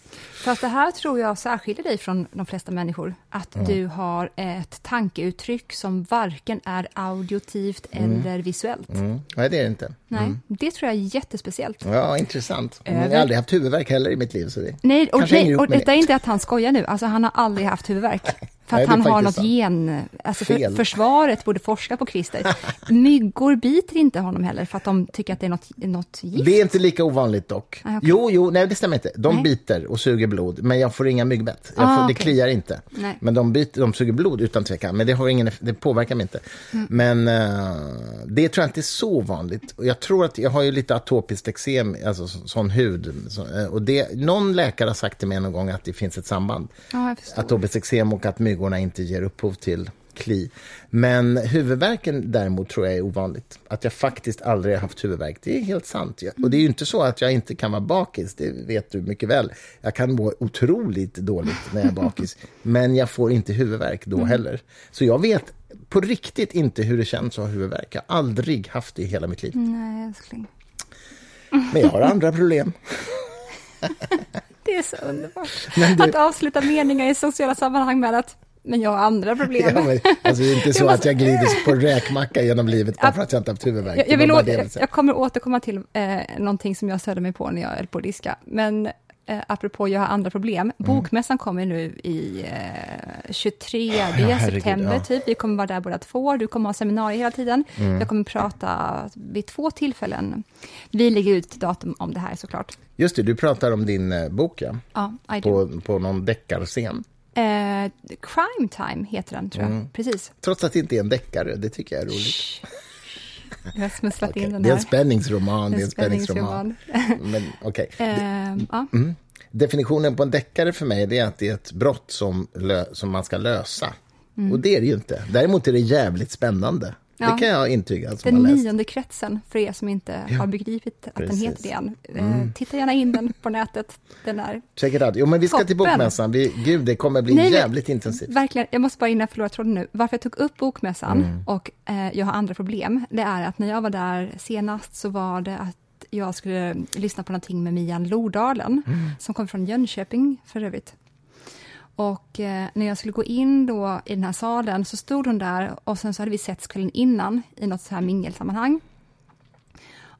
Fast det här tror jag särskiljer dig från de flesta människor. Att du har ett tankeuttryck som varken är auditivt eller visuellt. Mm. Nej, det är det inte. Nej, det tror jag är jättespeciellt. Ja, intressant. Jag har Över- aldrig haft huvudvärk heller i mitt liv. Så det Nej, och, nej, och detta det. är inte att han skojar nu. Alltså, han har aldrig haft huvudvärk. För Nej, att det är han har något sant. gen... Alltså för, försvaret borde forska på Christer. Myggor biter inte honom heller för att de tycker att det är något, något gift. Det är inte lika ovanligt dock. Ah, okej. Jo, jo, nej det stämmer inte. De Nej. biter och suger blod, men jag får inga myggbett. Ah, får, det okej. kliar inte. Nej. Men de, biter, de suger blod utan tvekan, men det, har ingen, det påverkar mig inte. Mm. Men eh, det tror jag inte är så vanligt. Och jag tror att jag har ju lite atopiskt eksem, alltså så, sån hud. Så, eh, och det, någon läkare har sagt till mig någon gång att det finns ett samband. Förstår. Atopiskt eksem och att myggorna inte ger upphov till kli. Men huvudvärken däremot tror jag är ovanligt. Att jag faktiskt aldrig har haft huvudvärk, det är helt sant. Och det är ju inte så att jag inte kan vara bakis, det vet du mycket väl. Jag kan må otroligt dåligt när jag är bakis, men jag får inte huvudvärk då heller. Så jag vet på riktigt inte hur det känns att ha huvudvärk. Jag har aldrig haft det i hela mitt liv. Nej, älskling. Men jag har andra problem. Det är så underbart. Du- Att avsluta meningar i sociala sammanhang med att men jag har andra problem. Ja, men, alltså, det är inte så Jag att jag glider på räkmacka genom livet bara Ja. för att jag inte haft huvudvärk. Jag, jag, vill bara å- det jag jag, kommer återkomma till eh, någonting som jag störde mig på när jag höll på att diska. Men eh, apropå jag har andra problem. Mm. Bokmässan kommer nu i eh, 23 herregud, september ja. typ. Vi kommer vara där båda två. Du kommer ha seminarier hela tiden. Mm. Jag kommer prata vid två tillfällen. Vi lägger ut datum om det här såklart. Just det, du pratar om din eh, bok, ja. Ja. På, på någon deckarscen. Eh, Crime Time heter den, tror jag. Mm. Precis. Trots att det inte är en deckare, det tycker jag är roligt. Jag har smusslat Okej, in den Det är här. en spänningsroman. Det är en spänningsroman. Men okej. Eh, ja. Mm. Definitionen på en deckare för mig är att det är ett brott som, som man ska lösa. Och det är det ju inte. Däremot är det jävligt spännande. Ja. Det kan jag intyga som Den nionde kretsen, för er som inte har begripit att den precis. Mm. heter det än. Eh, titta gärna in den på nätet. Den är Check it out. Jo, men vi ska till Toppen. bokmässan. Vi, gud, det kommer bli Nej, jävligt intensivt. verkligen, jag måste bara innan jag förlorar tråden nu, varför jag tog upp bokmässan Mm. och eh, jag har andra problem, det är att när jag var där senast så var det att jag skulle lyssna på någonting med Mian Lodalen, Mm. som kom från Jönköping för övrigt. Och eh, när jag skulle gå in då i den här salen så stod hon där och sen så hade vi setts kvällen innan i något så här mingelsammanhang.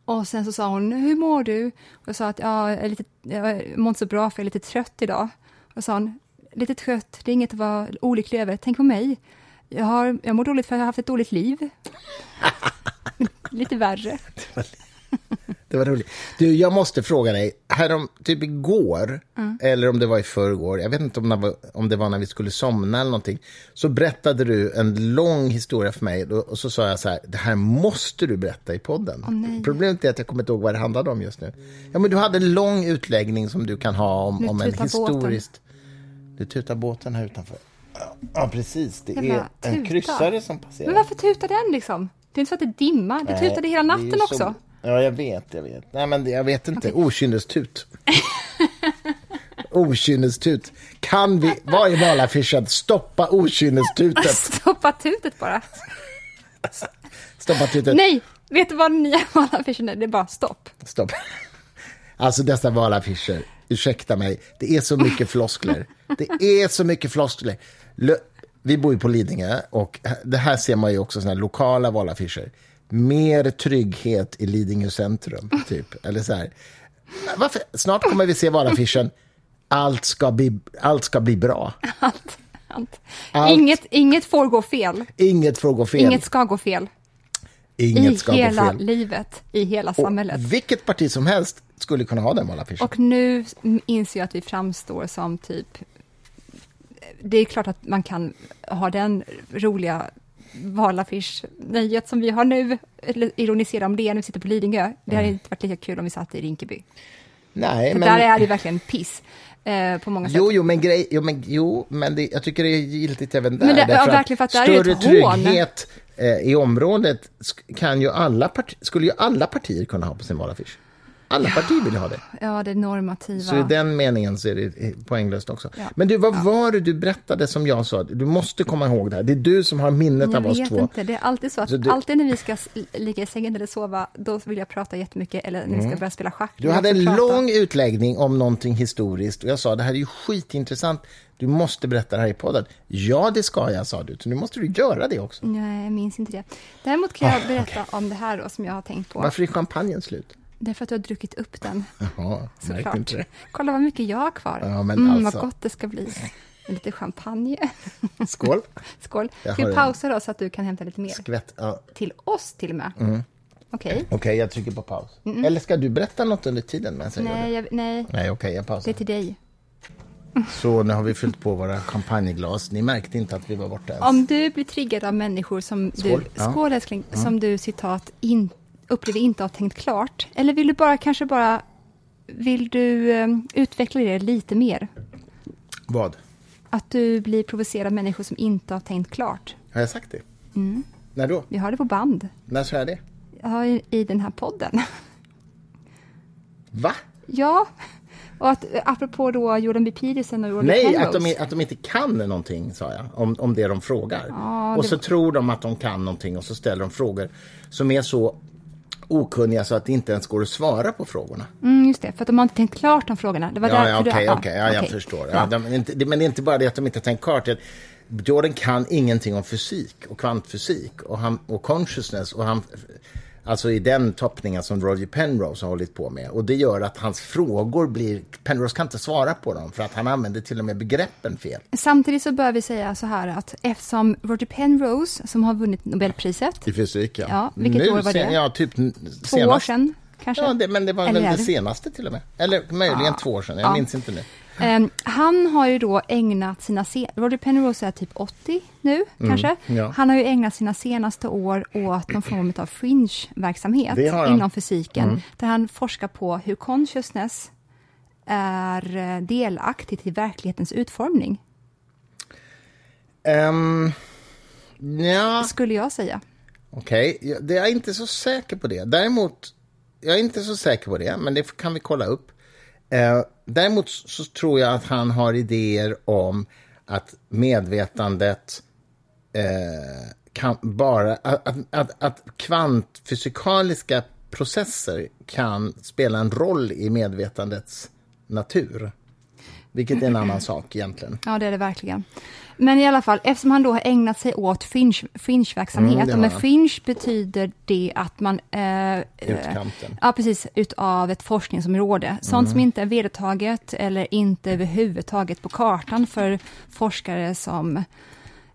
Och sen så sa hon, hur mår du? Och jag sa att ja, jag, är lite, jag mår inte så bra för jag är lite trött idag. Och sa hon, lite trött, det är inget att vara olycklig över. Tänk på mig. Jag, har, jag mår dåligt för jag har haft ett dåligt liv. lite värre. Det var roligt. Du, jag måste fråga dig. Härom, typ igår, Mm. eller om det var i förrgår, jag vet inte om det, var, om det var när vi skulle somna eller någonting, så berättade du en lång historia för mig och så sa jag så här, det här måste du berätta i podden. nej. Problemet är att jag kommer inte ihåg vad det handlade om just nu. Ja, men du hade en lång utläggning som du kan ha om, om en historiskt... Du tutar båten här utanför. Ja, precis. Det Jävla är en tuta. kryssare som passerar. Men varför tutar den liksom? Det är inte så att det dimmar, det tutade hela natten också. så- Ja, jag vet, jag vet. Nej, men jag vet inte. Okynnestut. Okynnestut. Kan vi, vad är valaffischen? Stoppa okynnestutet. Stoppa tutet bara. Stoppa tutet. Nej, vet du vad den nya valaffischen är? Det är bara stopp. Stopp. Alltså dessa valaffischer, ursäkta mig, det är så mycket floskler. Det är så mycket floskler. Vi bor ju på Lidingö och det här ser man ju också såna lokala valaffischer. Mer trygghet i Lidingö centrum, typ. Eller så här. Varför? Snart kommer vi se valaffischen allt ska, bli, allt ska bli bra. Allt, allt. Allt. Inget, inget får gå fel. Inget får gå fel. Inget ska gå fel. Inget I ska hela gå fel. livet, i hela samhället. Och vilket parti som helst skulle kunna ha den valaffischen. Och nu inser jag att vi framstår som typ... Det är klart att man kan ha den roliga valaffisch-nöjet som vi har nu, eller ironisera om det när vi sitter på Lidingö. Det hade inte varit lika kul om vi satt i Rinkeby. Nej, För men... där är det verkligen piss eh, på många sätt. Jo, jo, men, grej, jo, men, jo, men det, jag tycker det är giltigt även där. Men det- ja, verkligen, för att där är större ett hån. trygghet eh, i området kan ju alla skulle ju alla partier kunna ha på sin valaffisch. Alla partier vill ha det. Ja, det normativa. Så i den meningen så är det eh, poänglöst också. Ja. Men du, vad var det du berättade som jag sa? Du måste komma ihåg det här. Det är du som har minnet jag av oss vet två. inte, det är alltid så att Så du- alltid när vi ska ligga i sängen eller sova, då vill jag prata jättemycket, eller när vi ska börja spela schack. Mm. Du hade jag en prata. lång utläggning om någonting historiskt och jag sa det här är ju skitintressant. Du måste berätta det här i podden. Ja, det ska jag, sa du. Så nu måste du göra det också. Nej, jag minns inte det. Däremot kan jag berätta om det här då, som jag har tänkt på. Ah, Varför är champagnen slut? Det är för att du har druckit upp den, märkte såklart. inte det. Kolla vad mycket jag har kvar. Ja, men mm, alltså. Vad gott det ska bli. lite champagne. Skål! Skål. Ska vi har en- pausa då så att du kan hämta lite mer? Skvätt. Ja. Till oss till och med. Okej. Okej, jag trycker på paus. Eller ska du berätta något under tiden medan jag Nej, det? jag, nej, Nej, okej, jag det pausar. är till dig. Så nu har vi fyllt på våra champagneglas. Ni märkte inte att vi var borta ens. Om du blir triggad av människor som Skål. du, Ja. Mm. skål älskling, som du citat in, upplever inte har tänkt klart. Eller vill du bara kanske bara, vill du eh, utveckla det lite mer? Vad? Att du blir provocerad av människor som inte har tänkt klart. Har jag sagt det? Mm. När då? Vi har det på band. När sa jag det? Ja, i, i den här podden. Va? ja, och att eh, apropå då Jordan B. Peterson och Roger Nej, Penrose. att de, att de inte kan någonting, sa jag, om, om det de frågar. Ja, och det- så tror de att de kan någonting och så ställer de frågor som är så okunniga så att det inte ens går att svara på frågorna. Mm, just det, för att de har inte tänkt klart de frågorna. Det var Ja, ja, du- okej, ja, okej, ja, jag okej. förstår. Ja. De, inte, det- men det är inte bara det att de inte har tänkt klart. Jordan kan ingenting om fysik och kvantfysik och, han, och consciousness. Och han, alltså i den toppningen som Roger Penrose har hållit på med. Och det gör att hans frågor blir... Penrose kan inte svara på dem för att han använder till och med begreppen fel. Samtidigt så bör vi säga så här att eftersom Roger Penrose, som har vunnit Nobelpriset, I fysik, ja. Ja, vilket år var det? Ja, typ n- två år sedan kanske? Ja, det, men det var Eller väl det senaste till och med. Eller möjligen två år sedan, jag Ja. minns inte nu. Ehm, han har ju då ägnat sina... Se- Roger Penrose är typ 80 nu, kanske. Mm, ja. Han har ju ägnat sina senaste år åt någon form av fringe-verksamhet inom fysiken, där han forskar på hur consciousness är eh, delaktigt i verklighetens utformning, Um, ja, skulle jag säga. okej. Det- Jag är inte så säker på det. Däremot, jag är inte så säker på det, men det kan vi kolla upp. Eh, däremot så tror jag att han har idéer om att medvetandet eh, kan bara... Att, att, att, kvantfysikaliska processer kan spela en roll i medvetandets natur. Vilket är en annan sak egentligen. Ja, det är det verkligen. Men i alla fall, eftersom han då har ägnat sig åt fringe- fringe-verksamhet, Mm, och med han. fringe betyder det att man... Eh, Utkanten. Ja, precis, utav ett forskningsområde. Sånt Mm. som inte är vedertaget eller inte överhuvudtaget på kartan för forskare som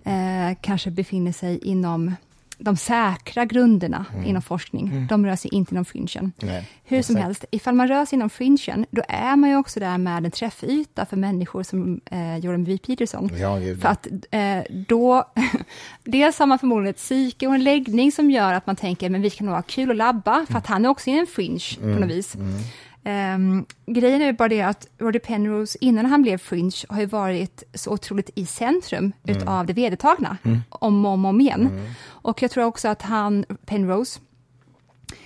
eh, kanske befinner sig inom de säkra grunderna inom forskning. De rör sig inte inom fringen. Mm. Nej, Hur som helst, ifall man rör sig inom fringen, då är man ju också där med en träffyta för människor som eh, Jordan B. Peterson. Ja, för att eh, då, dels har man förmodligen ett psyke och en läggning som gör att man tänker, men vi kan nog ha kul och labba, för att han är också i en fringe på något vis. Ehm, grejen är bara det att Roger Penrose, innan han blev fringe, har ju varit så otroligt i centrum utav det vedertagna, om och om, om igen. Och jag tror också att han, Penrose,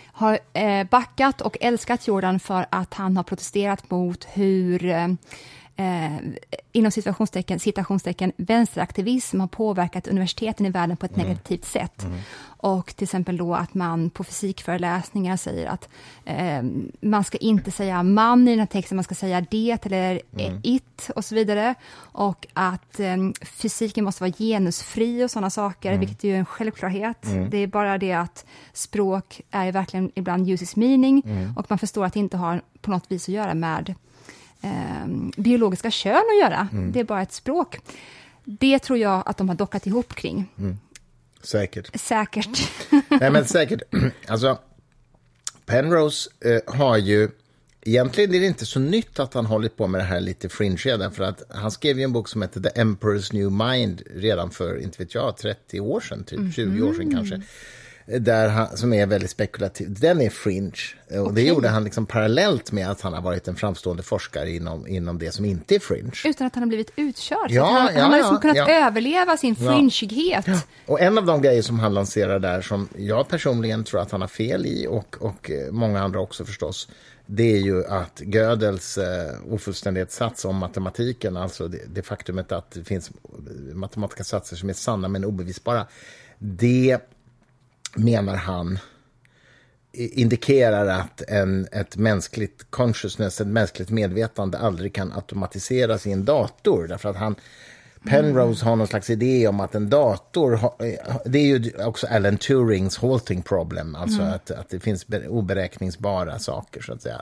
har eh, backat och älskat Jordan för att han har protesterat mot hur eh, eh, inom situationstecken, citationstecken vänsteraktivism har påverkat universiteten i världen på ett negativt sätt. Och till exempel då att man på fysikföreläsningar säger att eh, man ska inte säga man i den här texten, man ska säga det eller eh, it och så vidare. Och att eh, fysiken måste vara genusfri och sådana saker, vilket är ju en självklarhet. Det är bara det att språk är verkligen ibland uses meaning och man förstår att det inte har på något vis att göra med eh, biologiska kön att göra. Det är bara ett språk. Det tror jag att de har dockat ihop kring. Säkert. Säkert. Nej, men säkert. Alltså, Penrose eh, har ju... Egentligen är det inte så nytt att han hållit på med det här lite därför att han skrev ju en bok som heter The Emperor's New Mind redan för, inte vet jag, 30 år sedan, typ 20 år sedan kanske. Där han, som är väldigt spekulativ. Den är fringe. Och det gjorde han liksom parallellt med att han har varit en framstående forskare inom, inom det som inte är fringe. Utan att han har blivit utkörd. Ja, han, ja, han har liksom ja, kunnat ja. överleva sin fringighet. Och en av de grejer som han lanserar där, som jag personligen tror att han har fel i, och, och eh, många andra också förstås, det är ju att Gödels eh, ofullständighetssats om matematiken, alltså det, det faktumet att det finns matematiska satser som är sanna men obevisbara, det menar han indikerar att en, ett mänskligt consciousness, ett mänskligt medvetande aldrig kan automatiseras i en dator. Därför att han, Penrose har någon slags idé om att en dator, eh, det är ju också Alan Turings halting problem, alltså att, att det finns be- oberäkningsbara saker så att säga.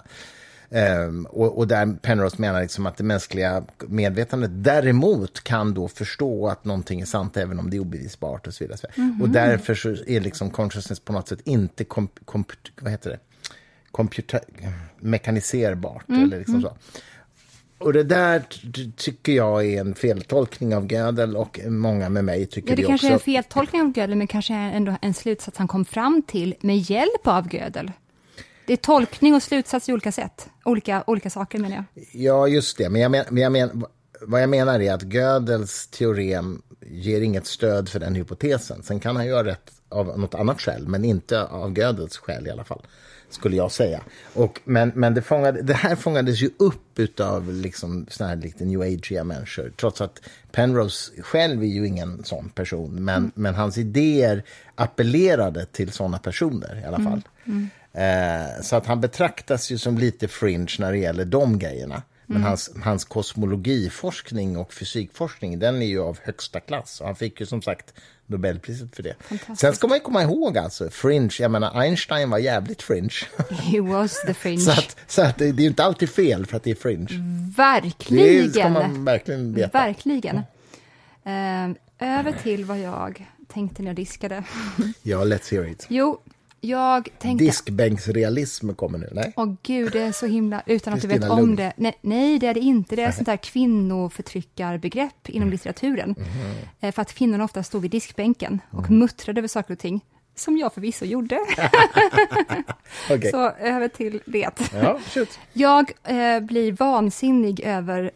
Um, och, och, där Penrose menar liksom att det mänskliga medvetandet däremot kan då förstå att någonting är sant även om det är obevisbart och så vidare. Mm -hmm. Och därför så är liksom consciousness på något sätt inte komp, komp, vad heter det? Computer, mekaniserbart. Mm. Eller liksom så. Och det där tycker jag är en feltolkning av Gödel och många med mig tycker ja, det, det kanske också. är en feltolkning av Gödel, men kanske ändå en slutsats han kom fram till med hjälp av Gödel. Det är tolkning och slutsats i olika sätt, olika, olika saker menar jag. Ja, just det, men, jag men, men jag men, vad jag menar är att Gödels teorem ger inget stöd för den hypotesen. Sen kan han ju ha rätt av något annat skäl, men inte av Gödels skäl i alla fall skulle jag säga. Och, men men det, fångade, det här fångades ju upp av liksom, såna här lite new age människor. Trots att Penrose själv är ju ingen sån person. Men, mm. men hans idéer appellerade till såna personer i alla fall. Mm. Mm. Eh, så att han betraktas ju som lite fringe när det gäller de grejerna. Men mm. hans, hans kosmologiforskning och fysikforskning den är ju av högsta klass. Och han fick ju som sagt Nobelpriset för det. Sen ska man komma ihåg alltså, fringe, jag menar Einstein var jävligt fringe. He was the fringe. så att, så att det, är inte alltid fel för att det är fringe. Verkligen. Det ska man verkligen veta. Verkligen. Uh, över till vad jag tänkte när jag diskade. ja, let's hear it. Jo, jag tänkte... Diskbänksrealism kommer nu, nej? Åh gud, det är så himla, utan att du vet om det. Nej, nej, det är det inte. Det är ett sånt där kvinnoförtryckarbegrepp inom litteraturen. Mm. För att kvinnorna ofta stod vid diskbänken och mm. muttrade över saker och ting. Som jag förvisso gjorde. okay. Så över till det. Ja, jag eh, blir vansinnig över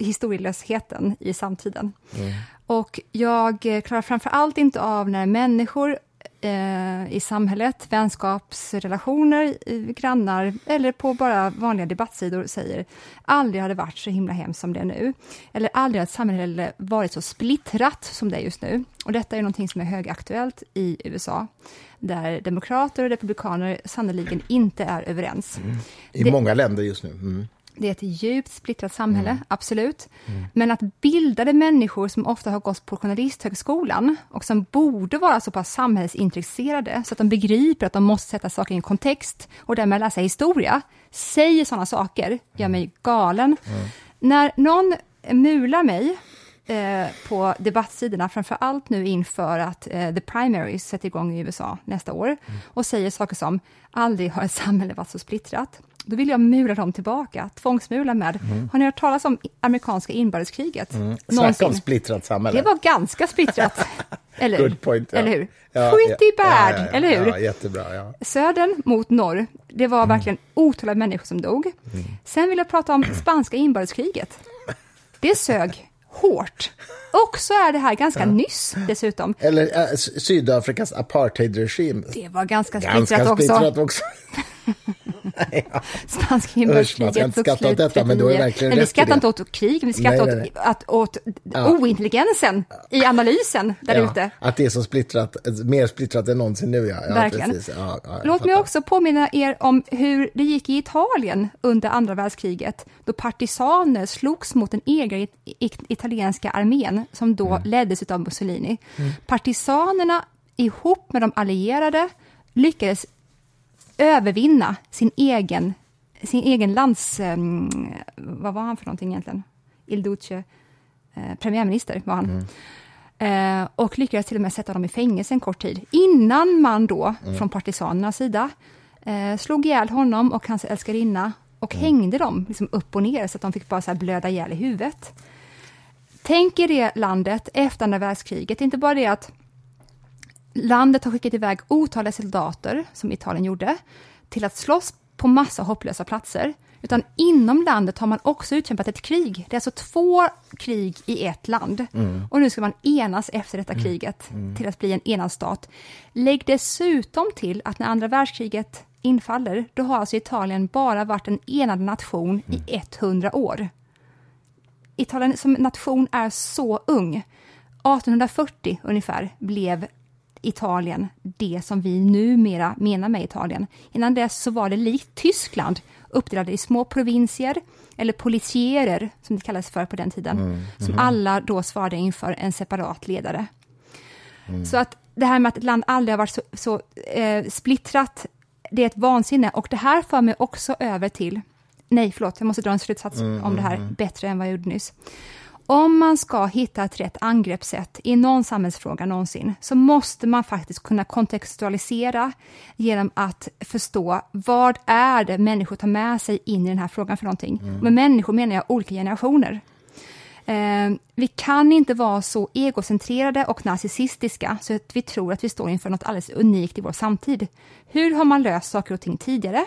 historielösheten i samtiden. Mm. Och jag eh, klarar framför allt inte av när människor eh, i samhället, vänskapsrelationer, grannar eller på bara vanliga debattsidor säger aldrig har det varit så himla hemskt som det är nu. Eller aldrig har ett samhälle varit så splittrat som det är just nu. Och detta är någonting som är högaktuellt i USA, där demokrater och republikaner sannoliken inte är överens. Mm. I det, många länder just nu. Mm. Det är ett djupt splittrat samhälle, mm. absolut. Mm. Men att bildade människor som ofta har gått på Journalisthögskolan och som borde vara så pass samhällsintresserade så att de begriper att de måste sätta saker i en kontext och därmed läsa historia, säger sådana saker, gör mig galen. Mm. När någon mular mig eh, på debattsidorna, framför allt nu inför att eh, the primaries sätter igång i USA nästa år, mm. och säger saker som aldrig har ett samhälle varit så splittrat då vill jag mura dem tillbaka, tvångsmula med. Mm. Har ni hört talas om amerikanska inbördeskriget? Mm. Snacka om splittrat samhälle. Det var ganska splittrat. eller, Good point, ja. eller hur? Ja, Pretty ja, bad, eller hur? Jättebra. Södern mot norr, det var mm. verkligen otaliga människor som dog. Mm. Sen vill jag prata om spanska inbördeskriget. Det sög hårt. Och så är det här ganska ja. nyss dessutom. Eller äh, Sydafrikas apartheidregim. Det var ganska splittrat också. Splittrat också. ja. Spanska inbördeskriget tog slut detta, 39. men då är verkligen men vi skrattar inte åt krig, vi skrattar nej, nej, nej. åt, åt ja. ointelligensen i analysen där ja, ute. Att det är så splittrat, mer splittrat än någonsin nu, ja. ja verkligen. Precis. Ja, Låt fattar. mig också påminna er om hur det gick i Italien under andra världskriget, då partisaner slogs mot den egna italienska armén, som då mm. leddes av Mussolini. Mm. Partisanerna ihop med de allierade lyckades övervinna sin egen, sin egen lands... Um, vad var han för någonting egentligen? Il Duce, eh, premiärminister var han. Mm. Eh, och lyckades till och med sätta dem i fängelse en kort tid, innan man då mm. från partisanernas sida eh, slog ihjäl honom och hans älskarinna och mm. hängde dem liksom upp och ner så att de fick bara så blöda ihjäl i huvudet. Tänk er det landet efter andra världskriget, inte bara det att Landet har skickat iväg otaliga soldater, som Italien gjorde, till att slåss på massa hopplösa platser. Utan inom landet har man också utkämpat ett krig. Det är alltså två krig i ett land. Mm. Och nu ska man enas efter detta mm. kriget mm. till att bli en enad stat. Lägg dessutom till att när andra världskriget infaller, då har alltså Italien bara varit en enad nation i 100 mm. år. Italien som nation är så ung. 1840 ungefär blev Italien det som vi numera menar med Italien. Innan dess så var det likt Tyskland, uppdelade i små provinser, eller policierer, som det kallades för på den tiden, mm. Mm. som alla då svarade inför en separat ledare. Mm. Så att det här med att ett land aldrig har varit så, så eh, splittrat, det är ett vansinne. Och det här för mig också över till nej förlåt, jag måste dra en slutsats om det här bättre än vad jag gjorde nyss. Om man ska hitta ett rätt angreppssätt i någon samhällsfråga någonsin, så måste man faktiskt kunna kontextualisera genom att förstå vad är det människor tar med sig in i den här frågan för någonting. Med människor menar jag olika generationer. Eh, vi kan inte vara så egocentrerade och narcissistiska så att vi tror att vi står inför något alldeles unikt i vår samtid. Hur har man löst saker och ting tidigare?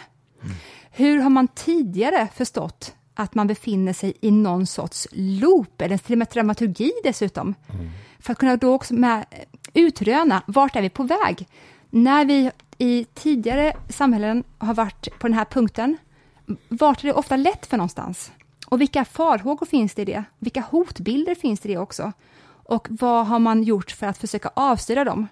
Hur har man tidigare förstått att man befinner sig i någon sorts loop, eller till och med dramaturgi dessutom? För att kunna då också med, utröna vart är vi på väg? När vi i tidigare samhällen har varit på den här punkten, vart är det ofta lätt för någonstans? Och vilka farhågor finns det i det? Vilka hotbilder finns det i det också? Och vad har man gjort för att försöka avstyra dem?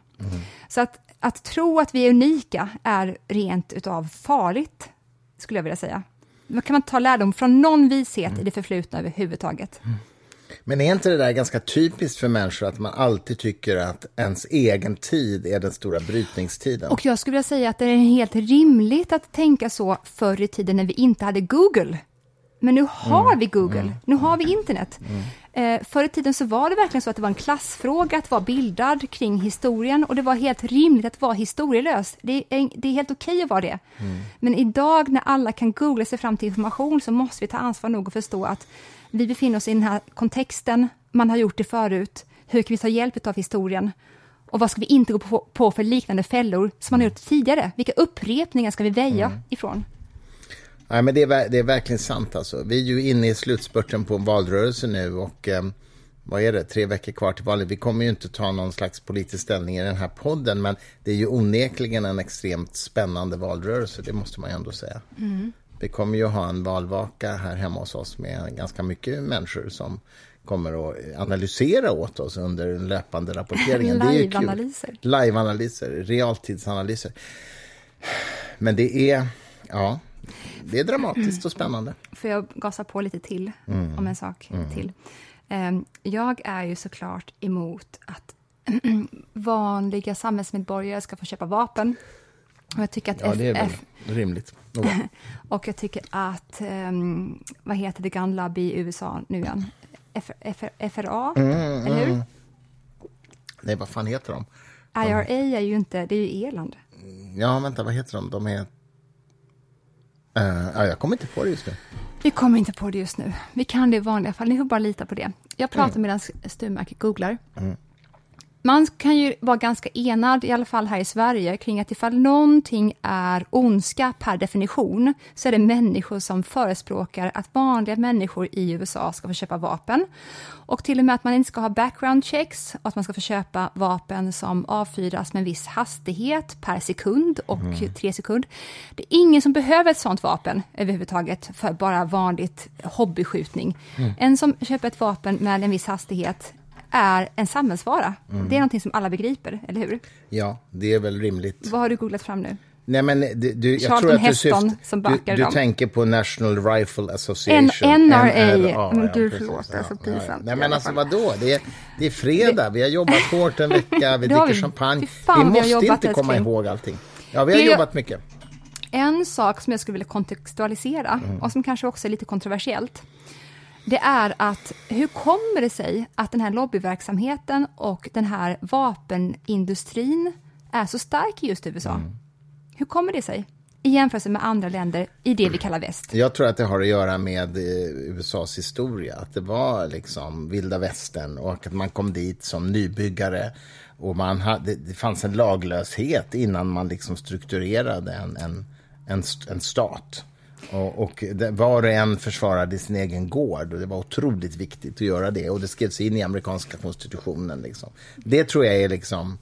Så att, att tro att vi är unika är rent utav farligt, skulle jag vilja säga. Kan man ta lärdom från någon vishet i det förflutna överhuvudtaget. Men är inte det där ganska typiskt för människor att man alltid tycker att ens egen tid är den stora brytningstiden? Och jag skulle vilja säga att det är helt rimligt att tänka så förr i tiden när vi inte hade Google. Men nu har vi Google, nu har vi internet. Eh, förr i tiden så var det verkligen så att det var en klassfråga att vara bildad kring historien och det var helt rimligt att vara historielös. Det är, det är helt okej att vara det. Men idag när alla kan googla sig fram till information så måste vi ta ansvar nog och förstå att vi befinner oss i den här kontexten, man har gjort det förut, hur kan vi ta hjälp av historien? Och vad ska vi inte gå på, på för liknande fällor som man har gjort tidigare? Vilka upprepningar ska vi väja ifrån? Nej, men det är, det är verkligen sant. Alltså. Vi är ju inne i slutspurten på en valrörelse nu och eh, vad är det, tre veckor kvar till valet. Vi kommer ju inte ta någon slags politisk ställning i den här podden men det är ju onekligen en extremt spännande valrörelse, det måste man ju ändå säga. Vi kommer ju ha en valvaka här hemma hos oss med ganska mycket människor som kommer att analysera åt oss under den löpande rapporteringen. Live-analyser. Live-analyser, realtidsanalyser. Men det är, ja, det är dramatiskt och spännande. Får jag gasa på lite till om en sak till? Ehm, Jag är ju såklart emot att vanliga samhällsmedborgare ska få köpa vapen. Och jag tycker att Ja, det är väl FF rimligt. Och- och jag tycker att, ehm, vad heter det Lobby i USA nu igen? F, F, FRA, eller hur? Nej, vad fan heter de? IRA är ju inte, det är ju Irland. Ja, vänta, vad heter de? De är... Ja, jag kommer inte på det just nu. Vi kommer inte på det just nu. Vi kan det i vanliga fall, ni får bara lita på det. Jag pratar medan Sturmark googlar. Man kan ju vara ganska enad, i alla fall här i Sverige, kring att ifall någonting är ondska per definition, så är det människor som förespråkar att vanliga människor i USA ska få köpa vapen. Och till och med att man inte ska ha background checks och att man ska få köpa vapen som avfyras med en viss hastighet per sekund och tre sekund. Det är ingen som behöver ett sånt vapen överhuvudtaget för bara vanligt hobbyskjutning. En som köper ett vapen med en viss hastighet är en samhällsvara. Det är någonting som alla begriper, eller hur? Ja, det är väl rimligt. Vad har du googlat fram nu? Nej, men du, du, jag tror att du, Heston syft, som du, du tänker på National Rifle Association. N- NRA. NRA, Men gud, precis. förlåt, det är så pinsamt Nej, men alltså vadå? Det är, det är fredag, vi har jobbat hårt en vecka, vi dricker vi. champagne. Fan, vi vi måste jobbat inte komma kring. ihåg allting. Ja, vi har Det- jobbat mycket. En sak som jag skulle vilja kontextualisera och som kanske också är lite kontroversiellt. Det är att hur kommer det sig att den här lobbyverksamheten och den här vapenindustrin är så stark i just USA? Hur kommer det sig? I jämförelse med andra länder i det vi kallar väst. Jag tror att det har att göra med eh, USAs historia. Att det var liksom vilda västern och att man kom dit som nybyggare. Och man hade, det fanns en laglöshet innan man liksom strukturerade en, en, en, en stat. Och, och det, var och en försvarade sin egen gård och det var otroligt viktigt att göra det. Och det skrevs in i amerikanska konstitutionen. Liksom. Det tror jag är liksom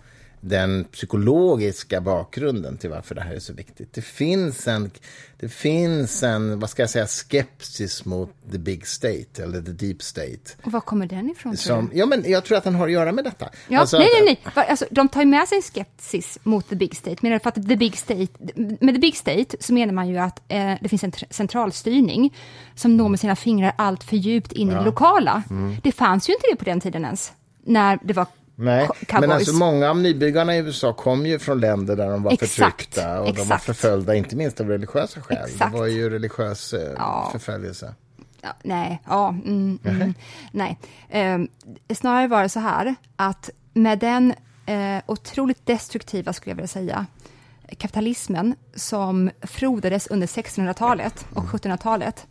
den psykologiska bakgrunden till varför det här är så viktigt. Det finns en, det finns en vad ska jag säga, skepsis mot the big state, eller the deep state. Och var kommer den ifrån? Som, ja, men jag tror att den har att göra med detta. Ja, Alltså nej, nej, nej. Alltså, de tar ju med sig skepsis mot the big state. Du för att the big state, med the big state så menar man ju att eh, det finns en tr- centralstyrning som når med sina fingrar allt för djupt in i det lokala. Mm. Det fanns ju inte det på den tiden ens, när det var Nej, cowboys. men alltså många av nybyggarna i USA kom ju från länder där de var Exakt, förtryckta och de var exakt. förföljda, inte minst av religiösa skäl. Exakt. Det var ju religiös eh, Ja. förföljelse. Ja, nej, ja, mm, mm, nej. Ehm, snarare var det så här att med den eh, otroligt destruktiva, skulle jag vilja säga, kapitalismen som frodades under 1600-talet och 1700-talet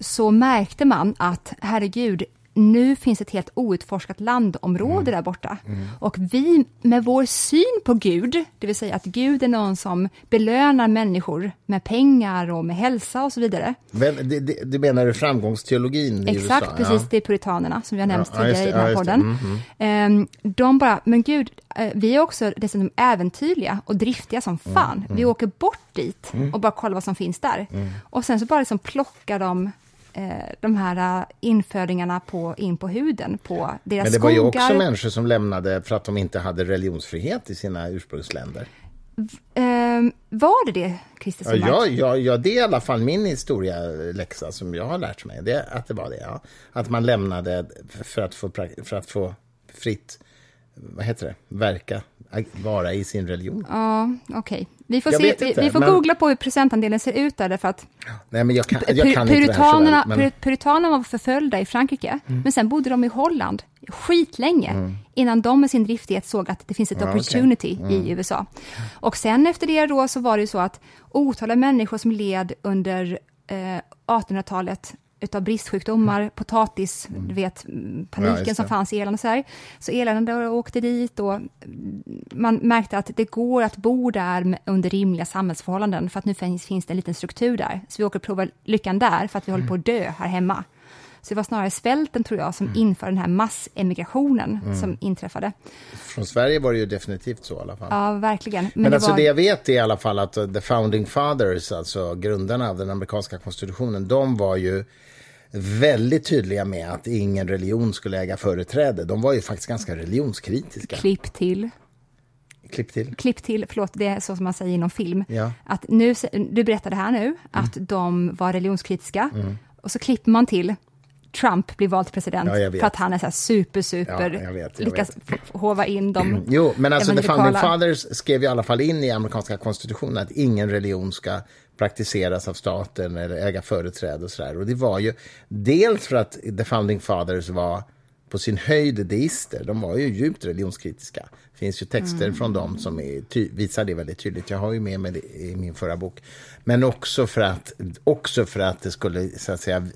så märkte man att herregud, nu finns ett helt outforskat landområde där borta. Och vi med vår syn på Gud, det vill säga att Gud är någon som belönar människor med pengar och med hälsa och så vidare. Väl, det, det, det menar du framgångsteologin i Exakt, USA? precis. Ja. Det är puritanerna som vi har nämnt Ja, tidigare i det, den här ja, podden. Mm, Ehm, De bara, men gud, eh, vi är också dessutom äventyrliga och driftiga som Mm, fan. Vi åker bort dit och bara kollar vad som finns där. Mm. Och sen så bara liksom plockar de de här eh, infödingarna på, in på huden, på deras Men det var ju skogar. också människor som lämnade för att de inte hade religionsfrihet i sina ursprungsländer. Ehm, var det det, Christer Ja, ja, ja, ja, det är i alla fall min historieläxa som jag har lärt mig. Det, att det var det, ja. Att man lämnade för att få, för att få fritt, vad heter det, verka, vara i sin religion. Ja, okej. Vi får, Jag se, vi, inte, vi får men- googla på hur procentandelen ser ut där, därför att Nej, men jag kan, jag kan inte puritanerna, Men, pur- puritanerna var förföljda i Frankrike, Mm. men sen bodde de i Holland skitlänge innan de med sin driftighet såg att det finns ett Ja, opportunity i USA. Och sen efter det då så var det ju så att otaliga människor som led under eh, 1800-talet utav bristsjukdomar, potatis, du vet mm, Ja, paniken som det. fanns i Irland och så här. Så Irland åkte dit och mm, man märkte att det går att bo där under rimliga samhällsförhållanden för att nu finns, finns det en liten struktur där. Så vi åker och provar lyckan där för att vi håller på att dö här hemma. Så det var snarare svälten tror jag som inför den här massemigrationen som inträffade. från Sverige var det ju definitivt så i alla fall. Ja, verkligen. Men, Men det alltså var... det jag vet är i alla fall att uh, the founding fathers, alltså grundarna av den amerikanska konstitutionen, de var ju väldigt tydliga med att ingen religion skulle äga företräde. De var ju faktiskt ganska religionskritiska. Klipp till. Klipp till. Klipp till, förlåt, det är så som man säger inom film. Ja. Att nu, du berättade här nu att Mm. de var religionskritiska och så klipper man till Trump blir vald till president Ja, för att han är så här super, super, Ja, jag vet, jag lyckas vet. hova in dem. Jo, men alltså the founding fathers skrev i alla fall in i amerikanska konstitutionen att ingen religion ska praktiseras av staten eller äga företräde och sådär. Och det var ju dels för att the founding fathers var på sin höjd deister. De var ju djupt religionskritiska. Det finns ju texter Mm. från dem som är visar det väldigt tydligt. Jag har ju med mig det i min förra bok. Men också för att, också för att det skulle så att säga,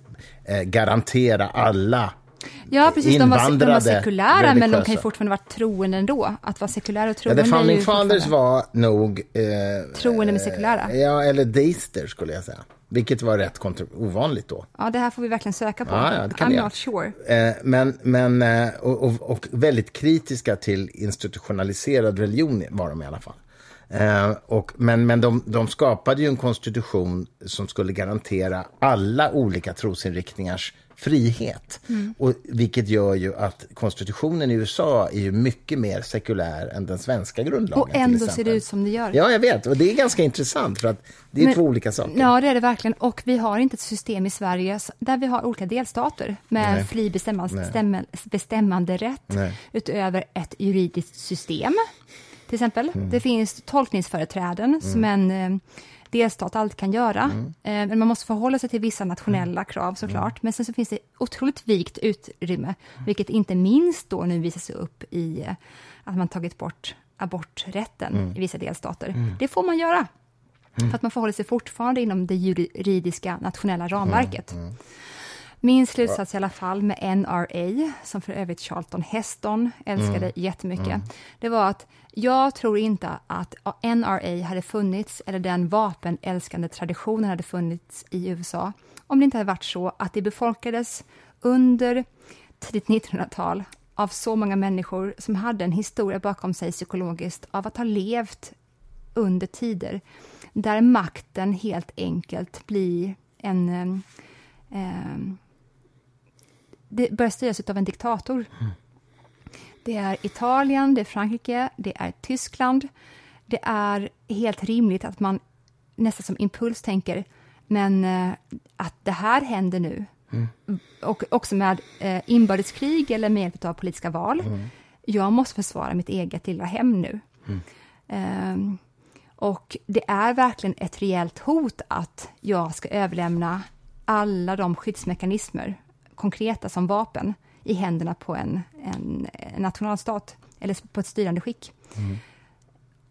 eh, garantera alla Ja, precis, de var, de var sekulära, men de kan ju religiösa. fortfarande vara troende ändå. Att vara sekulär och Ja, troende the är founding fathers var nog... Eh, Troende med sekulära. Ja, eller deister skulle jag säga. Vilket var rätt ovanligt då. Ja, det här får vi verkligen söka på. Ja, ja, det kan I'm not sure. Eh, men, men, eh, och, och, och väldigt kritiska till institutionaliserad religion var de i alla fall. Eh, och, men men de, de skapade ju en konstitution som skulle garantera alla olika trosinriktningars frihet. Mm. Och, vilket gör ju att konstitutionen i USA är ju mycket mer sekulär än den svenska grundlagen. Och ändå ser det ut som det gör. Ja, jag vet. Och det är ganska intressant för att det är Men- två olika saker. Ja, det är det verkligen. Och vi har inte ett system i Sverige där vi har olika delstater med Nej. fri bestämmande, bestämma, bestämmande rätt Nej. utöver ett juridiskt system. Till exempel, Mm. det finns tolkningsföreträden som en eh, delstat alltid kan göra. Mm. Eh, men man måste förhålla sig till vissa nationella krav såklart. Men sen så finns det otroligt vikt utrymme, vilket inte minst då nu visar sig upp i eh, att man tagit bort aborträtten Mm. i vissa delstater. Det får man göra. För att man förhåller sig fortfarande inom det juridiska nationella ramverket. Min slutsats i alla fall med NRA, som för övrigt Charlton Heston älskade jättemycket, det var att jag tror inte att NRA hade funnits, eller den vapenälskande traditionen hade funnits i USA, om det inte hade varit så att det befolkades under tidigt 1900-tal av så många människor som hade en historia bakom sig psykologiskt av att ha levt under tider där makten helt enkelt blir en... em, em, det börjar styras av en diktator. Det är Italien, det är Frankrike, det är Tyskland. Det är helt rimligt att man nästan som impuls tänker, men eh, att det här händer nu, och också med eh, inbördeskrig eller med hjälp av politiska val, jag måste försvara mitt eget lilla hem nu. Um, och det är verkligen ett reellt hot att jag ska överlämna alla de skyddsmekanismer, konkreta som vapen, i händerna på en, en, en nationalstat eller på ett styrande skick. Mm.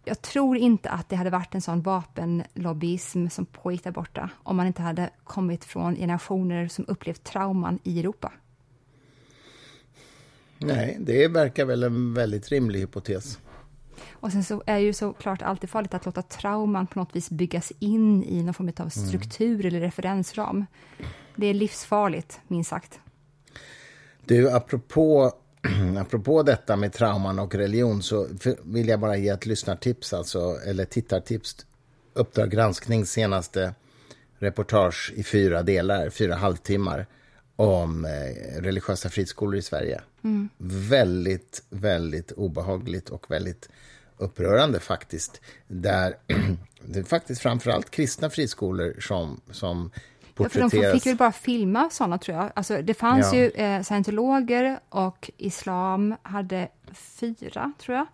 Jag tror inte att det hade varit en sån vapenlobbyism som pågick där borta om man inte hade kommit från generationer som upplevt trauman i Europa. Nej, det verkar väl en väldigt rimlig hypotes. Och sen så är ju såklart alltid farligt att låta trauman på något vis byggas in i någon form av struktur mm. eller referensram. Det är livsfarligt, minst sagt. Du, apropå, apropå detta med trauman och religion så vill jag bara ge ett lyssnartips, alltså, eller tittartips. Uppdrag granskning senaste reportage i fyra delar, fyra halvtimmar om eh, religiösa friskolor i Sverige. Mm. Väldigt, väldigt obehagligt och väldigt upprörande faktiskt. Där det är faktiskt framförallt kristna friskolor som, som. Ja, för de fick väl bara filma sådana tror jag. Alltså, det fanns ja. ju eh, scientologer och islam hade fyra tror jag.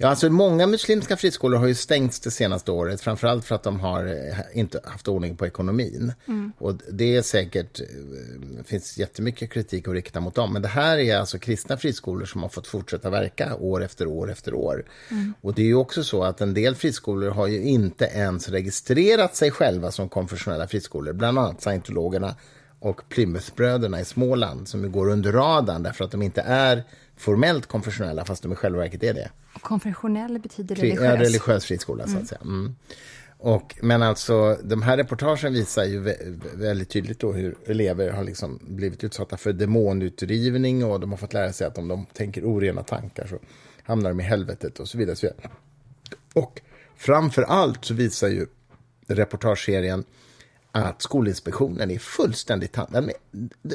Ja, alltså många muslimska friskolor har ju stängts det senaste året, framförallt för att de har eh, inte haft ordning på ekonomin. Mm. Och det är säkert, eh, finns jättemycket kritik att rikta mot dem, men det här är alltså kristna friskolor som har fått fortsätta verka år efter år efter år. Mm. Och det är ju också så att en del friskolor har ju inte ens registrerat sig själva som konfessionella friskolor, bland annat scientologerna och Plymouthbröderna i Småland som går under radarn därför att de inte är formellt konfessionella fast de i själva verket är det. Konfessionell betyder religiös? Ja, religiös friskola så att mm. säga. Mm. Och, men alltså, de här reportagen visar ju väldigt tydligt då hur elever har liksom blivit utsatta för demonutdrivning och de har fått lära sig att om de tänker orena tankar så hamnar de i helvetet och så vidare. Och, så vidare. och framför allt så visar ju reportageserien att Skolinspektionen är fullständigt... De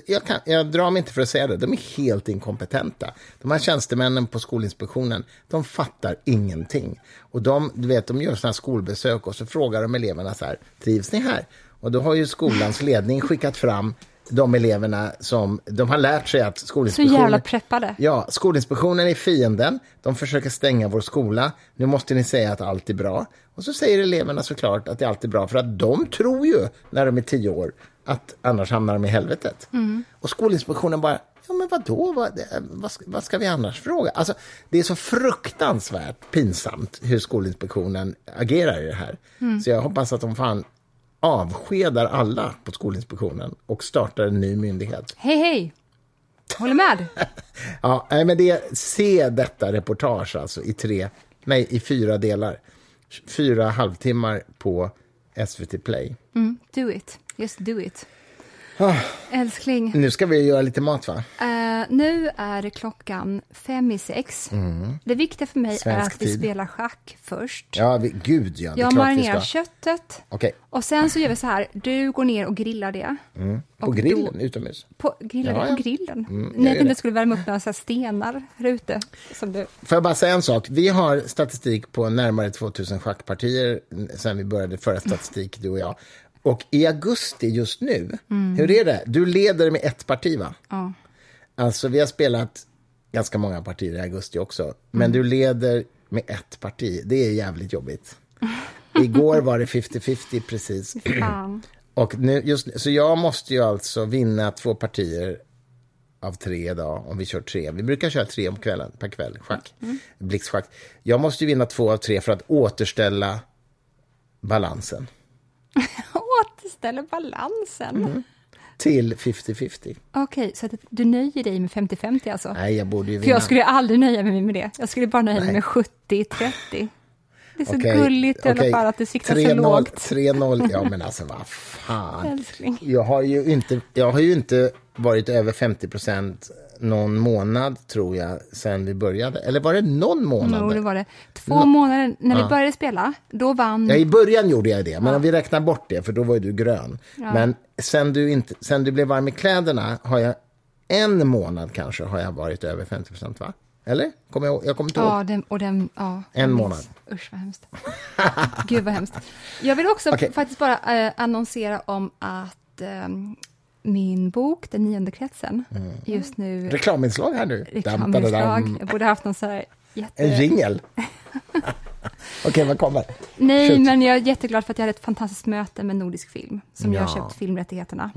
jag, kan, jag drar mig inte för att säga det, de är helt inkompetenta. De här tjänstemännen på Skolinspektionen, de fattar ingenting. Och de, du vet, de gör sådana skolbesök och så frågar de eleverna så här, trivs ni här? Och då har ju skolans ledning skickat fram de eleverna som de har lärt sig att Skolinspektionen... Så jävla preppade. Ja, Skolinspektionen är fienden. De försöker stänga vår skola. Nu måste ni säga att allt är bra. Och så säger eleverna såklart att det alltid är bra, för att de tror ju när de är tio år att annars hamnar de i helvetet. Mm. Och Skolinspektionen bara, ja men vadå, vad, vad, ska, vad ska vi annars fråga? Alltså, det är så fruktansvärt pinsamt hur Skolinspektionen agerar i det här. Mm. Så jag hoppas att de fan avskedar alla på Skolinspektionen och startar en ny myndighet. Hej, hej! Håller med. ja, men det, se detta reportage alltså i tre, nej, i fyra delar. Fyra halvtimmar på SVT Play. Mm, do it. Just do it. Ah. Älskling. Nu ska vi göra lite mat, va? Uh, nu är klockan fem i sex. Mm. Det viktiga för mig Svensk är att tid. vi spelar schack först. Ja, vi, gud ja. Jag marinerar köttet. Okay. Och sen så gör vi så här, du går ner och grillar det. Mm. På och grillen, då, utomhus? På, grillar ja, det på grillen? Mm, jag tänkte du skulle värma upp några så stenar här ute. Som du... Får jag bara säga en sak? Vi har statistik på närmare 2000 schackpartier sen vi började föra statistik, du och jag. Och i augusti just nu, mm. hur är det? Du leder med ett parti, va? Ja. Alltså, vi har spelat ganska många partier i augusti också. Men mm. du leder med ett parti. Det är jävligt jobbigt. Igår var det 50-50 precis. Och nu, just, så jag måste ju alltså vinna två partier av tre idag, om vi kör tre. Vi brukar köra tre om kvällen, per kväll, schack. Mm. Blixtschack. Jag måste ju vinna två av tre för att återställa balansen. återställer balansen. Mm. Till 50-50. Okej, okay, så att du nöjer dig med 50-50 alltså? Nej, jag borde ju vinna. För jag skulle aldrig nöja mig med det. Jag skulle bara nöja mig med 70-30. Det är så okay, gulligt okay. i alla fall att du siktar så lågt. 3-0, ja men alltså vad fan. Älskling. Jag har ju inte, jag har ju inte varit över 50 procent någon månad, tror jag, sen vi började. Eller var det någon månad? Jo, det var det. Två no månader. När ja. vi började spela, då vann... Ja, i början gjorde jag det, men ja. om vi räknar bort det, för då var ju du grön. Ja. Men sen du, inte, sen du blev varm i kläderna har jag en månad kanske har jag varit över 50 procent, va? Eller? Kommer jag, jag kommer inte ja, ihåg. Den, och den, ja, en månad. Usch, vad hemskt. Gud, vad hemskt. Jag vill också okay. faktiskt bara äh, annonsera om att äh, min bok, Den nionde kretsen, just nu... Reklaminslag här nu. Reklaminslag. Jag borde haft någon så här jätte... En jingel. Okej, vad kommer? Nej, Shoot. men jag är jätteglad för att jag hade ett fantastiskt möte med Nordisk Film, som jag har Ja. köpt filmrättigheterna.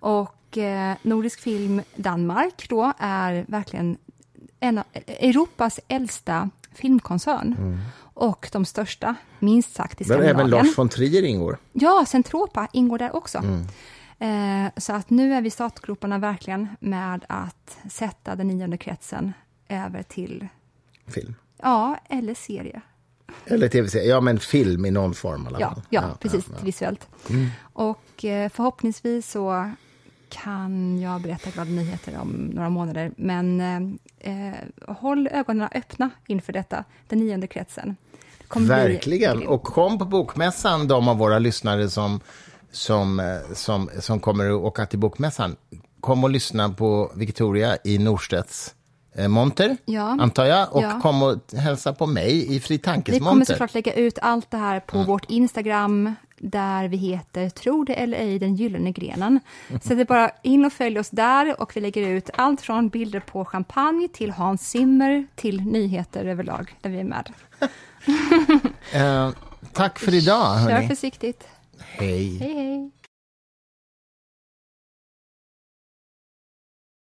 Och eh, Nordisk Film Danmark då är verkligen en av Europas äldsta filmkoncern. Och de största, minst sagt, i Skandinavien. även Lars von Trier ingår. Ja, Centropa ingår där också. Mm. Eh, så att nu är vi i startgroparna verkligen med att sätta den nionde kretsen över till, Film. ja, eller serie. Eller tv-serie. Ja, men film i någon form i alla Ja, fall. ja, precis, visuellt. Och eh, förhoppningsvis så kan jag berätta glada nyheter om några månader. Men eh, eh, håll ögonen öppna inför detta, den nionde kretsen. Bli Verkligen. grymt. Och kom på Bokmässan, de av våra lyssnare som, som, eh, som, som kommer att åka till Bokmässan. Kom och lyssna på Victoria i Norstedts eh, monter, Ja. antar jag. Och Ja. kom och hälsa på mig i Fri Tankes Vi kommer monter. såklart lägga ut allt det här på vårt Instagram där vi heter Tro det eller ej, den gyllene grenen. Så det är bara in och följ oss där och vi lägger ut allt från bilder på champagne till Hans Zimmer till nyheter överlag där vi är med. Eh, tack för idag, Kör hörni. försiktigt. Hej. Hej hej!